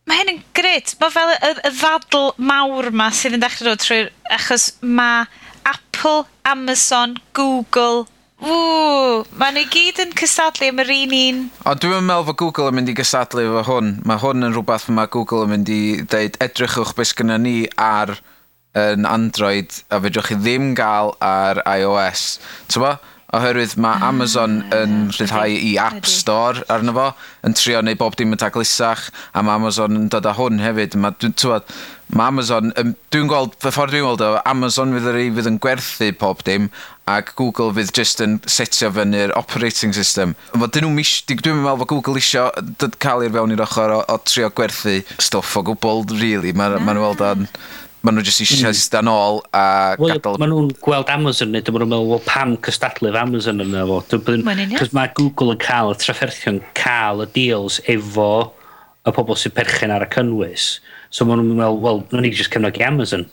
Mae hyn yn gret. Mae fel y, y ddadl mawr ma sydd yn dechrau dod trwy'r... Achos mae Apple, Amazon, Google, Ww, mae nhw gyd yn cysadlu am yr un un. O, dwi'n meddwl fod Google yn mynd i gysadlu efo hwn. Mae hwn yn rhywbeth mae Google yn mynd i ddeud edrychwch beth gyda ni ar yn Android a fedrwch chi ddim gael ar iOS. Ti'n oherwydd mae ah, Amazon yn rhyddhau 'i App Store arno fo, yn trio neu' bob dim yn daglusach, a mae Amazon yn dod â hwn hefyd. Mae, dwi'n t'mod, ma' Amazon yn... Dwi'n gweld, fy ffordd dwi'n gweld o, Amazon fydd yr un fydd yn gwerthu pob dim, ac Google fydd just yn setio fyny'r operating system. Fo dyn nhw'n mis... Dwi'n meddwl fod Google isio dod cael i'r fewn i'r ochr o, o trio gwerthu stwff o gwbl, really. Mae'n ma ah. weld o'n Maen nhw jyst eisiau mm. stan ôl a well, gadael... Maen nhw'n gweld Amazon nid, maen nhw'n meddwl, well, pam cystadlu'r Amazon yna fo. Cos mae Google yn cael y trafferthion, cael y deals efo y pobl sy'n perchen ar y cynnwys. So maen nhw'n meddwl, wel, nhw'n ni jyst cefnogi Amazon.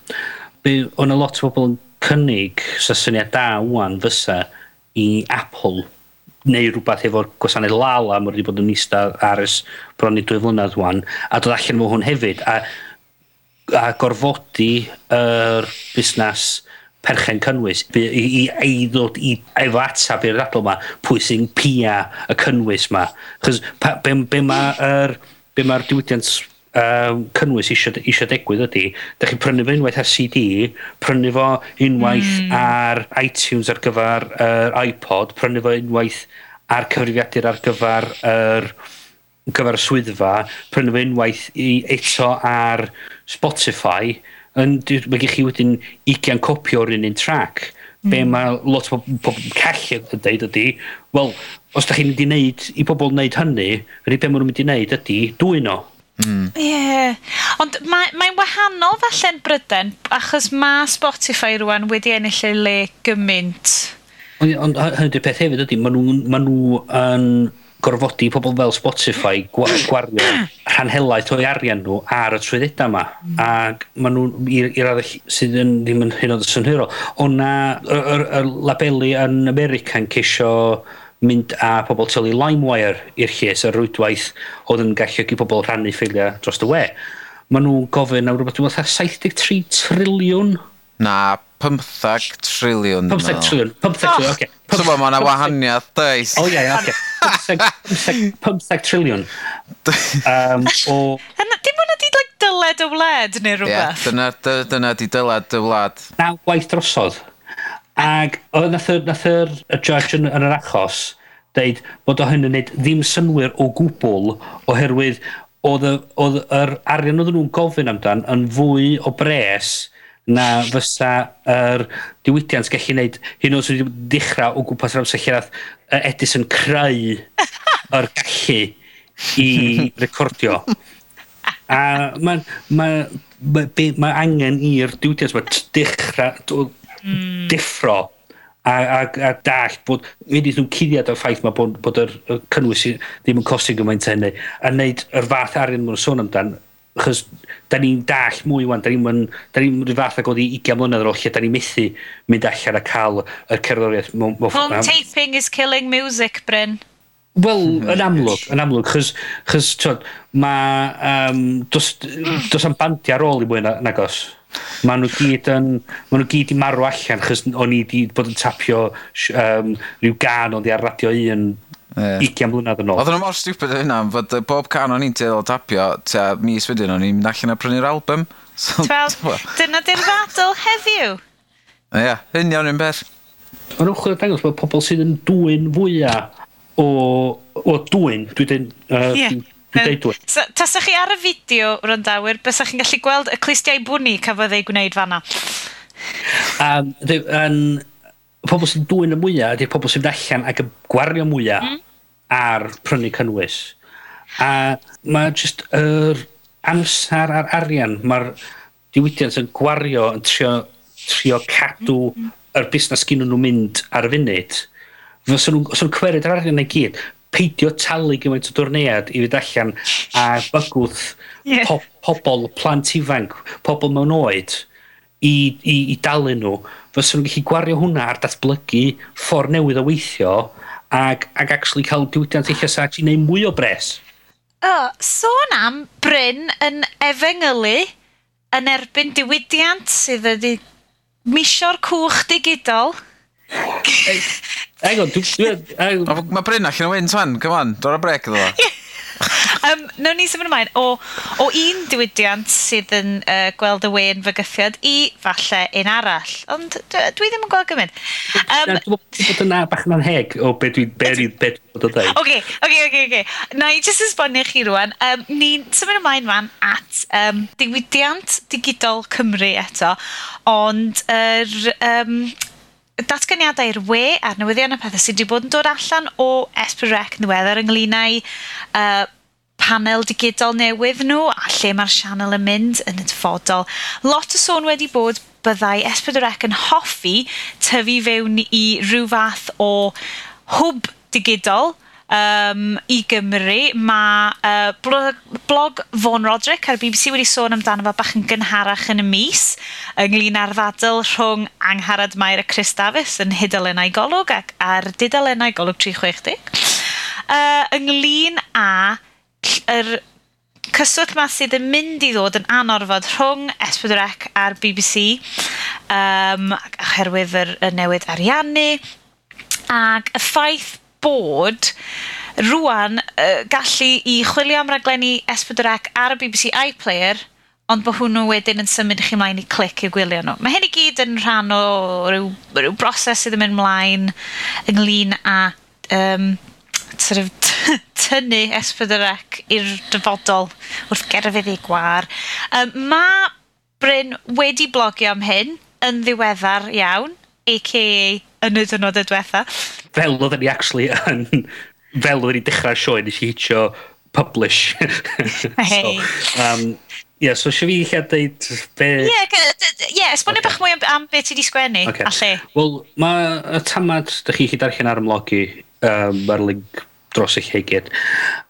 O'n a lot o bobl yn cynnig sa syniad da wwan fysa i Apple neu rhywbeth efo'r gwasanaeth Lala mae wedi bod yn eista ar ys bron i dwy flynedd wwan a dod allan efo hwn hefyd a a gorfodi yr busnes perchen cynnwys i, i, i ddod i efo atab i'r ddadl yma pwy sy'n pia y cynnwys yma. Chos be, be mae'r be ma diwydiant um, cynnwys eisiau, eisiau degwydd ydy, da chi'n prynu fo unwaith ar CD, prynu fo unwaith mm. ar iTunes ar gyfer yr uh, iPod, prynu fo unwaith ar cyfrifiadur ar gyfer yr uh, gyfer y swyddfa, prynu fo unwaith i, eto ar Spotify, yn, mae gen chi wedyn 20 copi o'r un un track. Mm. Be mae lot o bobl call yn dweud ydy, wel, os da chi'n mynd i wneud, i bobl wneud hynny, yr i be maen nhw'n mynd i wneud ydy, dwy'n o. Mm. Yeah. Ond mae'n mae wahanol falle'n bryden, achos mae Spotify rwan wedi ennill ei le gymaint. Ond on, hynny'r peth hefyd ydy, maen nhw, maen nhw yn... Um, gorfodi pobl fel Spotify gwa hmm. gwario hmm. rhanhelaeth o'i arian nhw ar y trwyddeda yma. Mm. Ac maen nhw i'r arall sydd yn, ddim yn hyn oed synhyrol. O'na y, y, y labelu yn America yn ceisio mynd a pobl tylu LimeWire i'r lles ar rwydwaith oedd yn gallu i pobl rhannu ffeiliau dros y we. Maen nhw'n gofyn am rhywbeth dwi'n meddwl 73 triliwn. Na, 15 triliwn. 15 triliwn. 15 triliwn, oce. So ma, ma na wahaniaeth, deis. O, ie, oce. 15 triliwn. Um, o... Dim ond ydi like, dyled y wled neu rhywbeth? Ie, dyna, dyna di dyled y wlad. Na, waith drosodd. Ac oedd nath yr, nath yr y judge yn, yn yr achos deud bod o hyn yn neud ddim synwyr o gwbl oherwydd oedd yr arian oedd nhw'n gofyn amdan yn fwy o bres na fysa yr diwydiant gallu gwneud hyn o'n sydd wedi dechrau o gwmpas yr amser lle Edison creu *laughs* yr gallu i recordio. A mae ma, ma, ma angen i'r diwydiant yma dechrau, mm. deffro a, a, a dall bod wedi nhw'n cuddiad o'r ffaith mae bod, bod yr cynnwys ddim yn costi gymaint hynny a wneud yr fath arian mwyn sôn amdan achos da ni'n dall mwy wan, da ni'n da ni'n rhyw fath ag oedd i 20 mlynedd ar ôl lle da ni'n methu mynd allan a cael y cerddoriaeth. Home taping is killing music, Bryn. Wel, hmm. yn amlwg, yn amlwg, chys, chys twod, mae, um, dos, dos am bandi ar ôl i mwy nagos. Maen nhw gyd yn, maen nhw gyd i marw allan, chys o'n i wedi bod yn tapio um, rhyw gan o'n i ar radio un Yeah. 20 mlynedd yn ôl. Oedden nhw mor stupid o hynna, fod bob can o'n i'n teimlo tapio, ta mis wedyn o'n i'n allan a prynu'r album. *laughs* So, Wel, dyna di'r ddadl heddiw. Ie, yeah, union un beth. Mae'n ymchwil dangos bod pobl sydd yn dwy'n fwyaf o, o dwy'n, dwi dyn, uh, yeah. Tasach chi ar y fideo, ryndawyr, bysach chi'n gallu gweld y clustiau bwni cafodd ei gwneud fanna. Um, um, pobl sy'n dwy'n y mwyaf, ydy'r pobl sy'n allan ac yn gwario mwyaf. Mm ar prynu cynnwys. A mae jyst yr amser a'r arian, mae'r diwydiant yn gwario yn trio, trio cadw mm -hmm. yr busnes gyn nhw'n mynd ar y funud. Fysa nhw'n nhw cwerid yr arian neu gyd, peidio talu gymaint o dwrnead i fynd allan a bygwth yeah. po pobl, plant ifanc, pobl mewn oed i, i, i dalu nhw. Fysa nhw'n gallu gwario hwnna ar datblygu ffordd newydd o weithio ac, ac actually cael diwydiant eich sa actually neu mwy o bres. O, sôn am Bryn yn efengylu yn erbyn diwydiant sydd wedi misio'r cwch digidol. Hang on, dwi'n... *laughs* Mae Bryn allan o wynt fan, come on, dod o brec iddo fo um, Nawn ni symud ymlaen o, o un diwydiant sydd yn uh, gweld y wein fygythiad i falle un arall. Ond dwi ddim yn gweld gymaint. Um, Dwi'n bod yna bach yn anheg o beth dwi'n be dwi bod o dweud. Oce, oce, oce, oce. Na i jyst esbonio chi rwan. Um, ni'n symud ymlaen fan at um, diwydiant digidol Cymru eto. Ond yr... Er, um, datganiadau i'r we a'r newyddion y pethau sydd wedi bod yn dod allan o Esbrec yn ddiweddar ynglyn â'i uh, panel digidol newydd nhw a lle mae'r sianel yn mynd yn y dyfodol. Lot o sôn wedi bod byddai Esbrec yn hoffi tyfu fewn i rhyw fath o hwb digidol um, i Gymru. Mae uh, blog, blog Fawn Roderick ar BBC wedi sôn amdano fo bach yn gynharach yn y mis ynglyn â'r ddadl rhwng Angharad Mair a Chris Davis yn Hydalennau Golwg ac ar Didalennau Golwg 360. Uh, ynglyn â yr cyswllt ma sydd yn mynd i ddod yn anorfod rhwng S4C a'r BBC um, oherwydd yr, y newid ariannu ac y ffaith bod rwan uh, gallu i chwilio am raglenni S4C ar y BBC iPlayer, ond bod hwnnw wedyn yn symud chi mlaen i clic i gwylio nhw. Mae hyn i gyd yn rhan o ryw, ryw broses sydd yn mynd mlaen ynglyn â um, sort of *laughs* tynnu S4C i'r dyfodol wrth gerfydd ei gwar. Um, mae Bryn wedi blogio am hyn yn ddiweddar iawn, a.k.a. yn y dynodau diwetha fel oedden ni actually yn, fel oedden ni dechrau'r sioe, nes i hitio publish. hey. *laughs* so, um, Ie, yeah, so eisiau fi eich dweud be... Ie, yeah, yeah, esbonio okay. bach mwy am, am beth ti wedi sgwennu, okay. a lle. Wel, mae y tamad, da chi chi darllen ar ymlogi, um, ar link dros eich hegyd.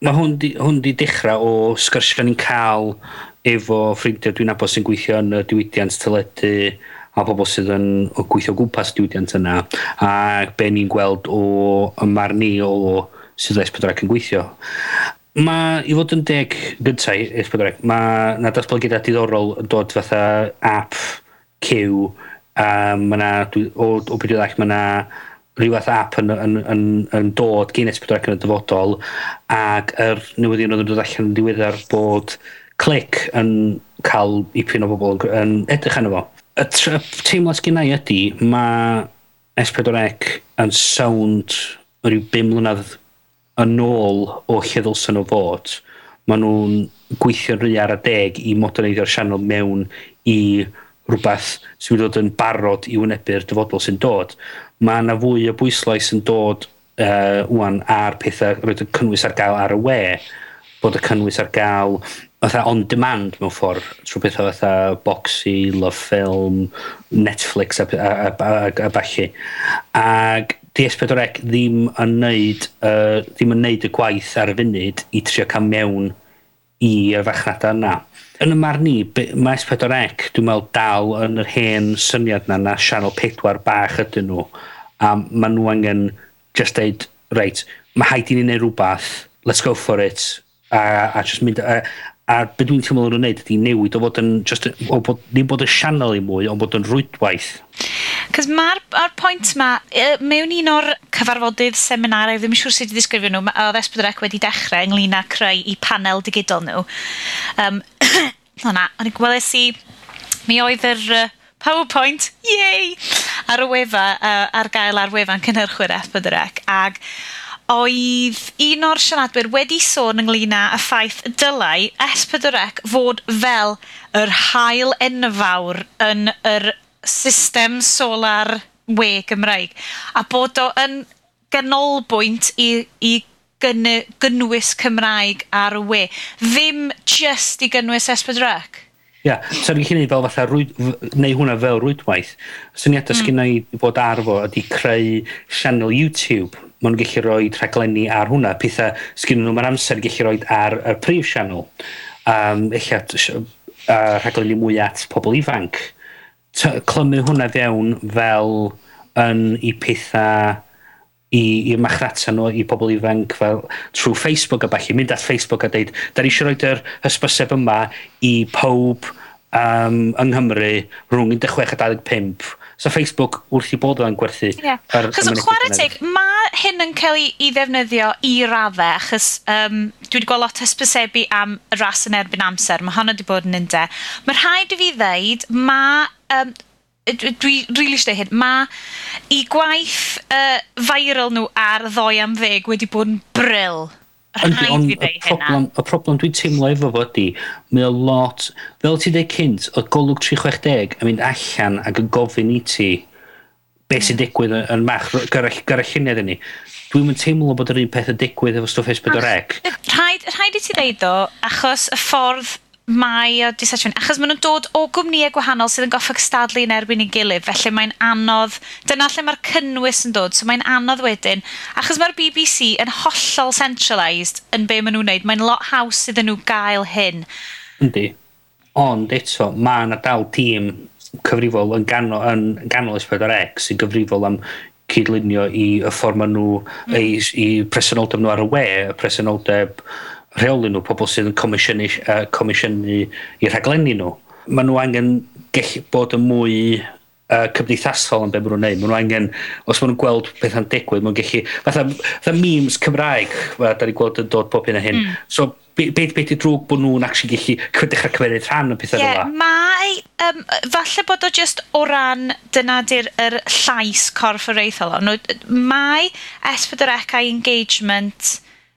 Mae hwn, di, hwn di dechrau o sgyrsiau ni'n cael efo ffrindiau dwi'n abos sy'n gweithio yn y diwydiant teledu, a pobl sydd yn o gweithio gwmpas diwydiant yna a be ni'n gweld o ymar ni o sydd S4C yn gweithio. Mae, i fod yn deg gyntaf S4C, mae na datblygiadau diddorol yn dod fatha app cyw a mae na, o, o beth i ddech, mae na rhyw fath app yn, yn, yn, yn dod gyn S4C yn y dyfodol ac yr newyddion oedd yn dod allan yn diweddar bod clic yn cael ipyn o bobl yn edrych arno fo y teimlad sgynnau ydy, mae S4C yn sound rhyw 5 mlynedd yn ôl o lle ddylsyn nhw fod. Maen nhw'n gweithio'n rhy ar y deg i moderneiddio'r sianel mewn i rhywbeth sy'n mynd i fod yn barod i wynebu'r dyfodol sy'n dod. Mae yna fwy o bwyslais yn dod uh, wwan ar pethau roed y cynnwys ar gael ar y we, bod y cynnwys ar gael fatha on demand mewn ffordd trwy bethau fatha boxy, love film, Netflix a, a, a, a, a falle. Ac DS4C ddim yn neud, uh, ddim yn neud y gwaith ar y funud i trio cael mewn i'r fachnada yna. Yn y marn i, mae S4C dwi'n meddwl dal yn yr hen syniad na na sianel pedwar bach ydyn nhw. A maen nhw angen just deud, reit, mae haid i ni wneud rhywbeth, let's go for it, a, a just mynd, a, A be dwi'n teimlo nhw'n wneud ydy newid o fod yn, just, o bod, ddim bod y sianel i mwy, ond bod yn rwydwaith. Cos mae'r ar pwynt ma, mewn un o'r cyfarfodydd seminarau, ddim yn siŵr sut i ddisgrifio nhw, oedd Esbydrec wedi dechrau ynglyn â creu i panel digidol nhw. Um, hwnna, *coughs* o'n i gwelais i, mi oedd yr uh, PowerPoint, yay, ar y wefa, uh, ar gael ar wefan cynhyrchwyr Esbydrec, ag oedd un o'r siaradwyr wedi sôn ynglyn â y ffaith dylai S4C fod fel yr hael enfawr yn yr system solar we Gymraeg. A bod o yn ganolbwynt i, i gynny, gynnwys Cymraeg ar y we. Ddim just i gynnwys S4C. Ia, yeah. so ni'n chi'n fel fatha rwyd, neu hwnna fel rwydwaith. Syniadau so, mm. sgynna i bod arfo ydy creu sianel YouTube maen nhw'n gallu rhoi rhaglenni ar hwnna. Pethau sgyn nhw mae'r amser gallu rhoi ar y prif sianel. Um, Ella uh, rhaglenni mwy at pobl ifanc. T clymu hwnna fewn fel yn i pethau i, i'r machrata nhw, i pobl ifanc fel trwy Facebook a falle, mynd at Facebook a deud, da ni eisiau roed yr hysbyseb yma i pob um, yng Nghymru rhwng 16 a 25 So Facebook wrth i bod yn gwerthu. Ie. Yeah. Chos chwarae teg, mae hyn yn cael ei, ei ddefnyddio i raddau, achos um, dwi wedi gweld lot hysbysebu am y ras yn erbyn amser, mae hwnna wedi bod yn unde. Mae rhaid i fi ddeud, mae... Um, dwi rili really eisiau hyn, mae i gwaith uh, viral nhw ar ddoi am ddeg wedi bod yn bryl. Yndi, ond y problem, y problem dwi'n teimlo efo fo ydy, mae o lot, fel ti dweud cynt, o golwg 360 yn mynd allan ac yn gofyn i ti beth sy'n digwydd yn mach, gyda lluniau ni. Dwi'n mynd teimlo bod yr un peth yn digwydd efo stwff S4C. Rhaid, rhaid i ti ddeud o, achos y ffordd mae o dissection, achos maen nhw'n dod o gwmnïau gwahanol sydd yn goffa cystadlu yn erbyn ei gilydd, felly mae'n anodd, dyna lle mae'r cynnwys yn dod, so mae'n anodd wedyn, achos mae'r BBC yn hollol centralised yn be maen nhw'n neud, mae'n lot haws iddyn nhw gael hyn. Yndi, ond eto, mae yna dal tîm cyfrifol yn ganol, yn ganol S4C sy'n gyfrifol am cydlunio i y ffordd maen nhw, mm. i, i presenoldeb nhw ar y we, y presenoldeb rheoli nhw, pobl sydd yn comisiynu, uh, comisiynu i rhaglenni nhw. Ma nhw angen gellu bod yn mwy uh, cymdeithasol yn be maen nhw'n neud. Maen nhw angen, os maen nhw'n gweld beth yn digwydd, maen nhw'n gallu... Fatha, fatha memes Cymraeg, fe, da ni gweld yn dod pob hyn a hyn. Mm. So, be, be, be di drwg bod nhw'n actually gallu dechrau cymeryd rhan yn pethau yeah, fel Mae, um, falle bod o just o ran dyna di'r er llais corff yr eithol. Mae S4C engagement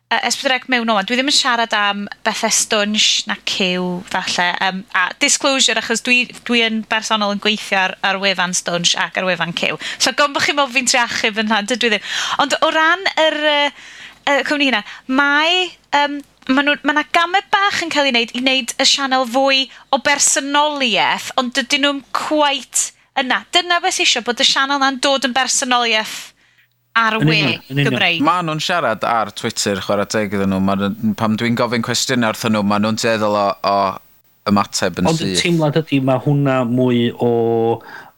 S4C mewn o'n, dwi ddim yn siarad am bethau stwnsh na cyw, falle. Um, a disclosure, achos dwi, dwi yn bersonol yn gweithio ar, ar wefan stwnsh ac ar wefan cyw. So, gom bych chi'n meddwl fi'n triachub yn hyn, dwi ddim. Ond o ran yr uh, uh, cwmni hynna, mae... Um, Mae yna gamau bach yn cael ei wneud i wneud y sianel fwy o bersonoliaeth, ond dydyn nhw'n cwait yna. Dyna beth eisiau bod y sianel na'n dod yn bersonoliaeth ar y we Gymreig. Mae nhw'n siarad ar Twitter, chwarae teg iddyn nhw. Ma, pam dwi'n gofyn cwestiynau wrthyn nhw, mae nhw'n teddol o, o ymateb yn syth. Ond y teimlad ydy, mae hwnna mwy o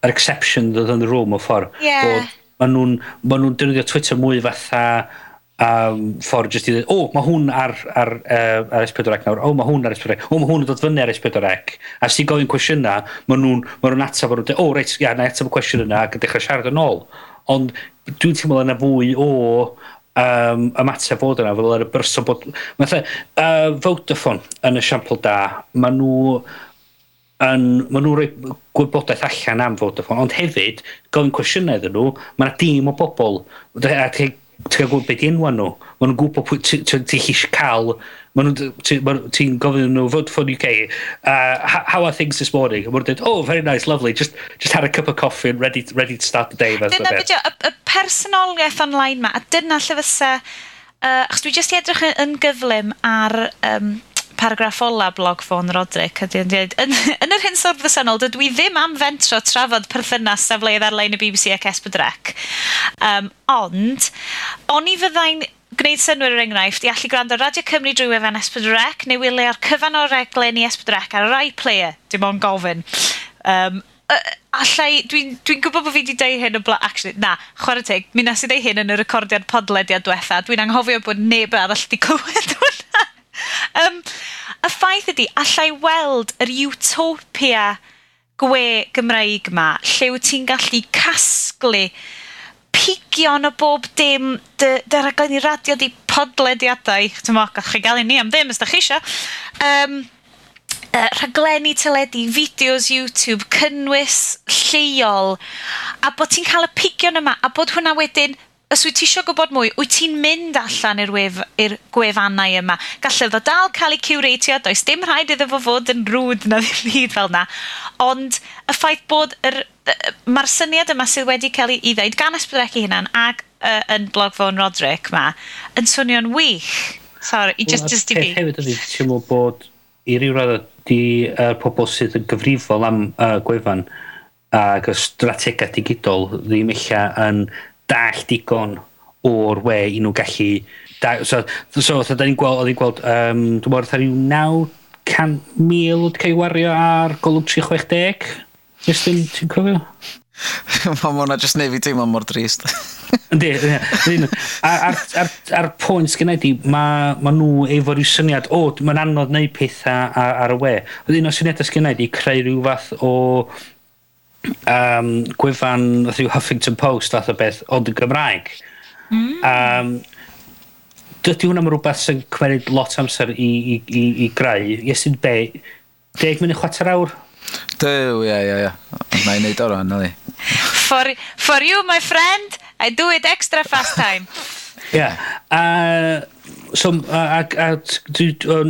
yr exception dod yn y rôl mewn ffordd. Yeah. Mae nhw'n ma nhw defnyddio Twitter mwy fatha um, ffordd jyst i ddweud, o, oh, mae hwn ar, ar, uh, ar S4C nawr, o, oh, mae hwn ar S4C, o, oh, mae hwn yn dod fyny ar S4C. A sy'n ti'n gofyn cwestiynau, mae nhw'n ma nhw atab, o, oh, reit, ia, na atab y cwestiwn yna, ac yn dechrau siarad yn ôl. Ond dwi'n teimlo yna fwy o um, ymateb fod yna, fel yr y berson bod... mae'n uh, Vodafone yn esiampl da, maen nhw yn, maen nhw'n rhoi gwybodaeth allan am Vodafone, ond hefyd, gofyn cwestiynau iddyn nhw, mae yna dim o bobl, a ti'n gwybod beth enwa nhw. Ma nhw'n gwybod pwy ti'n gallu cael. Ma nhw'n, ti'n gofyn nhw Vodafone UK, uh, how are things this morning? A nhw'n dweud, oh, very nice, lovely, just, just had a cup of coffee and ready, ready to start the day. Dyna beth y, y personoliaeth online ma, a dyna lle fysa, uh, achos dwi jyst i edrych yn gyflym ar um, paragraff ola blog ffôn Roderick ydy yn dweud, yn, yn yr hyn sôn ddysynol, dydw i ddim am fentro trafod perthynas safleoedd ar-lein y BBC ac Esbydrec. Um, ond, o'n i fyddai'n gwneud synwyr yr er enghraifft i allu gwrando Radio Cymru drwy wefan Esbydrec neu wylio ar cyfan o reglen i Esbydrec ar yr iPlayer, dim ond gofyn. Um, allai, dwi'n dwi gwybod bod fi wedi deud hyn o bla... actually, na, chwarae teg, mi nes i deud hyn yn y recordiad podlediad diwetha, dwi'n anghofio bod neb arall wedi clywed hwnna um, y ffaith ydy, allai weld yr utopia gwe Gymraeg ma, lle wyt ti'n gallu casglu pigion o bob dim dy, dy raglenni radio di podlediadau, ti'n mo, gallwch chi gael i ni am ddim, ysdach chi eisiau. Um, uh, rhaglenni teledu, fideos YouTube, cynnwys lleol, a bod ti'n cael y pigion yma, a bod hwnna wedyn os wyt ti eisiau gwybod mwy, wyt ti'n mynd allan i'r wef, i'r gwefannau yma. Gallai fod dal cael ei cywreitio, does dim rhaid iddo fo fod yn rwd na ddim byd fel na. Ond y ffaith bod yr, mae'r syniad yma sydd wedi cael ei ddeud gan ysbrydrechu hynna'n ag uh, yn blog fo'n Roderick yma, yn swnio'n wych. Sorry, i just just i fi. Hefyd ydy, ti'n meddwl bod i ryw radd di uh, pobl sydd yn gyfrifol am uh, gwefan ac y strategau digidol ddim eich yn dall digon o'r we i nhw gallu... Da, so, so, so da ni'n gweld, oedd gweld, um, dwi'n meddwl, rhyw mil wedi cael wario ar golwg 360. Just yn, ti'n cofio? *laughs* Mae hwnna jyst neu fi teimlo mor drist. *laughs* Yndi, a'r, ar, ar pwynt sgynnau di, mae ma nhw efo rhyw syniad, o, mae'n anodd neud pethau ar, ar y we. Oedd un o syniadau sgennau di creu rhyw fath o um, gwefan rhyw Huffington Post fath o beth, ond yn Gymraeg. Mm. Um, dydy hwnna mae rhywbeth sy'n cymryd lot amser i, i, i, i greu. Iestyn be, deg munud chwater awr? Dyw, ie, ie, ie. Na i wneud o ran, na. For, for you, my friend, I do it extra fast time. Ie. Uh, So, a, a, a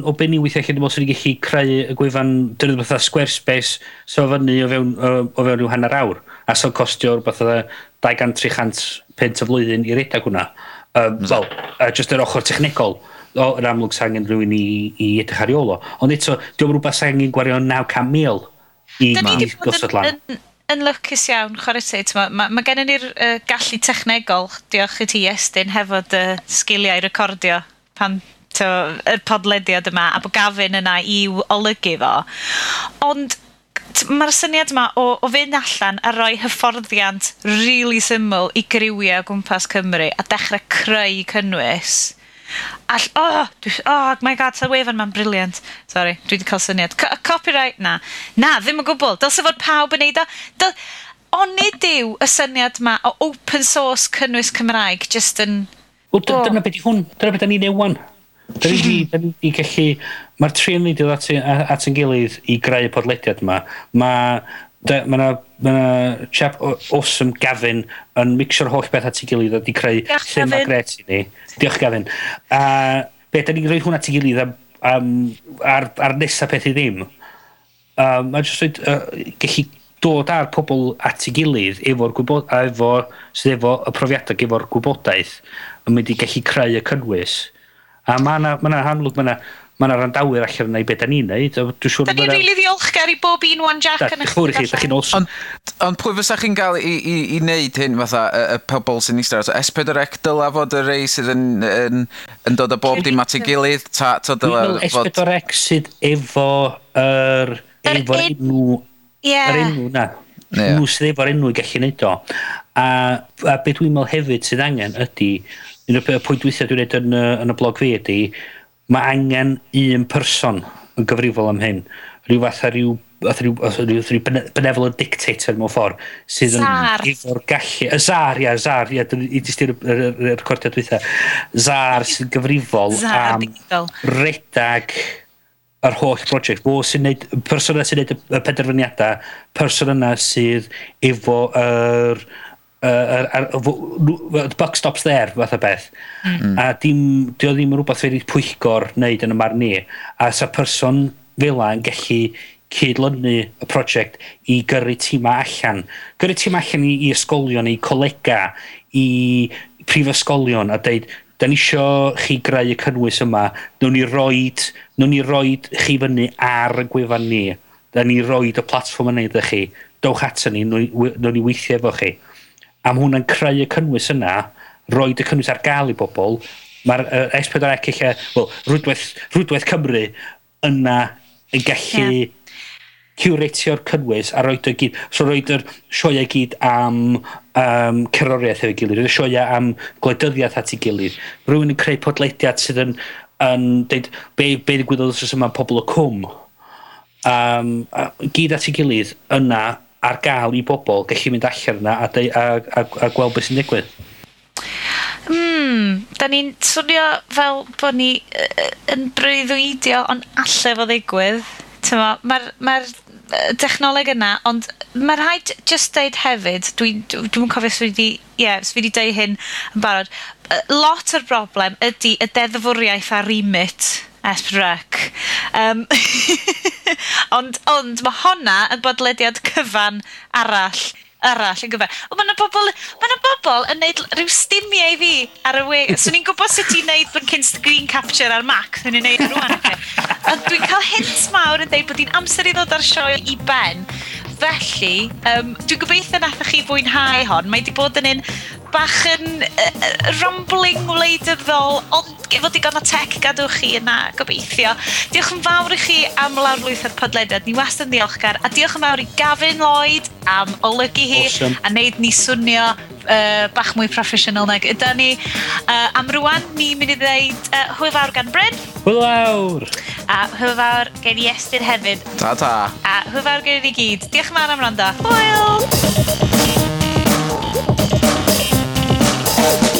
o benni weithiau allan dwi'n meddwl gallu creu y gwefan dynnydd fatha Squarespace so fyny o fewn, o, o fewn rhyw hanner awr a so'n costio rhywbeth o 200-300 pent y flwyddyn i redag hwnna um, mm. fel, uh, just yr ochr technegol o, yn amlwg sa'n angen rhywun i, i edrych ar ôl o. ond eto, diolch rhywbeth sa'n angen gwario 900,000 i, i gosod lan. Yn, yn lwcus iawn, chwarae ti. Mae ma, ma gennym ni'r uh, gallu technegol, diolch i ti Estyn, hefo dy uh, sgiliau recordio pan to, y podlediad yma, a bod gafin yna i olygu fo. Ond mae'r syniad yma o, o fynd allan a rhoi hyfforddiant really syml i griwiau o gwmpas Cymru a dechrau creu cynnwys All, oh, dwi, oh my god, sa'r wefan ma'n briliant. Sorry, dwi wedi cael syniad. C copyright, na. Na, ddim o gwbl. Dylse fod pawb yn neud o. Dyl... Onid yw y syniad ma o open source cynnwys Cymraeg, just yn... Wel, oh. dyna beth i hwn. Dyna beth da ni'n ewan. Da ni hmm. wedi, da ni wedi gallu... Mae'r tri yn ni at, at, at yn gilydd i greu y podlediad yma. Mae... Mae yna Mae yna chap awesome Gavin yn mixio'r holl beth at ei gilydd a di creu Diolch, llun ma gret i ni. Diolch Gavin. A be, da ni'n rhoi hwnna at ei gilydd am, am, ar, ar nesaf peth i ddim. Um, mae'n jyst rhaid uh, gallu dod ar pobl at ei gilydd efo'r gwybod, efo, sydd efo y profiadau, efo'r gwybodaeth yn mynd i gallu creu y cynnwys. A mae yna, ma amlwg, mae yna mae yna randawyr allan yna i beth da ni'n neud. Dwi'n siŵr... Da ni'n rili ddiolchgar i bob un one Jack yn eich chi, da chi'n awesome. Ond on pwy fysa chi'n gael i, i, i wneud hyn fatha y, y pobl sy'n eistedd? S4C dyla fod y rei sydd yn, yn, yn dod o bob dim at ei gilydd? Ta, ta dyla fod... S4C sydd efo yr... Efo'r enw... Ie. Yr enw na. Nhw sydd efo'r enw i gallu neud o. A, a beth dwi'n meddwl hefyd sydd angen ydy... Un o'r pwynt weithiau dwi'n neud yn, yn y blog fi ydy mae angen un person yn gyfrifol am hyn. Rhyw fath rhyw oedd rhyw, rhyw, rhyw benevolent dictator mewn ffordd sydd yn efo'r gallu y zar, ia, zar, ia, i ddysgu'r recordiad dwytha zar sy'n gyfrifol zar, am digidol. redag yr holl brosiect fo sy'n neud person yna sy'n neud y penderfyniadau person yna sydd efo yr er, uh, ar, ar, buck stops there fath o beth. Mm. a dim, di o ddim yn rhywbeth wedi pwyllgor wneud yn y marn ni a sa person fel yn gallu cydlynu y prosiect i gyrru tîma allan. Gyrru tîma allan i, i ysgolion i colega i prifysgolion a deud da ni isio chi greu y cynnwys yma. Newn ni roed newn ni roed chi fyny ar y gwefan ni. Da ni roed y platfform yna iddo chi. Dowch ato ni newn ni weithio efo chi am hwnna'n creu y cynnwys yna, roed y cynnwys ar gael i bobl, mae'r uh, S4C eich, wel, rwydwaith, rwydwaith Cymru yna yn gallu yeah. curatio'r cynnwys a roed o gyd. So roed yr sioia gyd am um, ceroriaeth efo'i gilydd, y sioia am gwleidyddiaeth at ei gilydd. Rwy'n yn creu podlediad sydd yn, yn deud be, be ddigwyddodd os yma pobl o cwm. Um, gyd at ei gilydd yna ar gael i bobl gallu mynd allan yna a, deu, a, a, a gweld beth sy'n digwydd. Hmm, da ni'n swnio fel bod ni uh, yn breuddwydio ond allai fo ddigwydd. Mae'r ma, r, dechnoleg yna, ond mae rhaid just deud hefyd, dwi'n dwi, dwi cofio swy wedi, ie, yeah, swy wedi deud hyn yn barod, lot o'r broblem ydy y deddfwriaeth a remit Esbrec. Um, *laughs* ond, ond mae honna yn bodlediad cyfan arall arall yn gyfer. O, mae yna bobl, mae yna bobl yn neud rhyw stimiau i fi ar y we. *laughs* So ni'n gwybod sut ti'n neud bod cyn screen capture ar Mac, so ni'n neud rwan. A dwi'n cael hints mawr yn deud bod hi'n amser i ddod ar sioe i ben. Felly, um, dwi'n gobeithio nath chi fwynhau hon. Mae wedi bod yn un bach yn uh, rambling wleidyddol, ond efo digon o tech gadwch chi yna, gobeithio. Diolch yn fawr i chi am lawrlwyth ar podlediad, ni wastad yn ddiolchgar, a diolch yn fawr i Gavin Lloyd am olygu hi, awesome. a wneud ni swnio uh, bach mwy proffesiynol nag ydy ni. Uh, am rwan, ni'n mynd i ddweud uh, hwyl fawr gan Bryn. Hwyl fawr. A hwyl fawr gen i Estyn hefyd. Ta ta. A hwyl fawr gen i ni gyd. Diolch yn fawr am rando. Hwyl! Thank you. Thank you.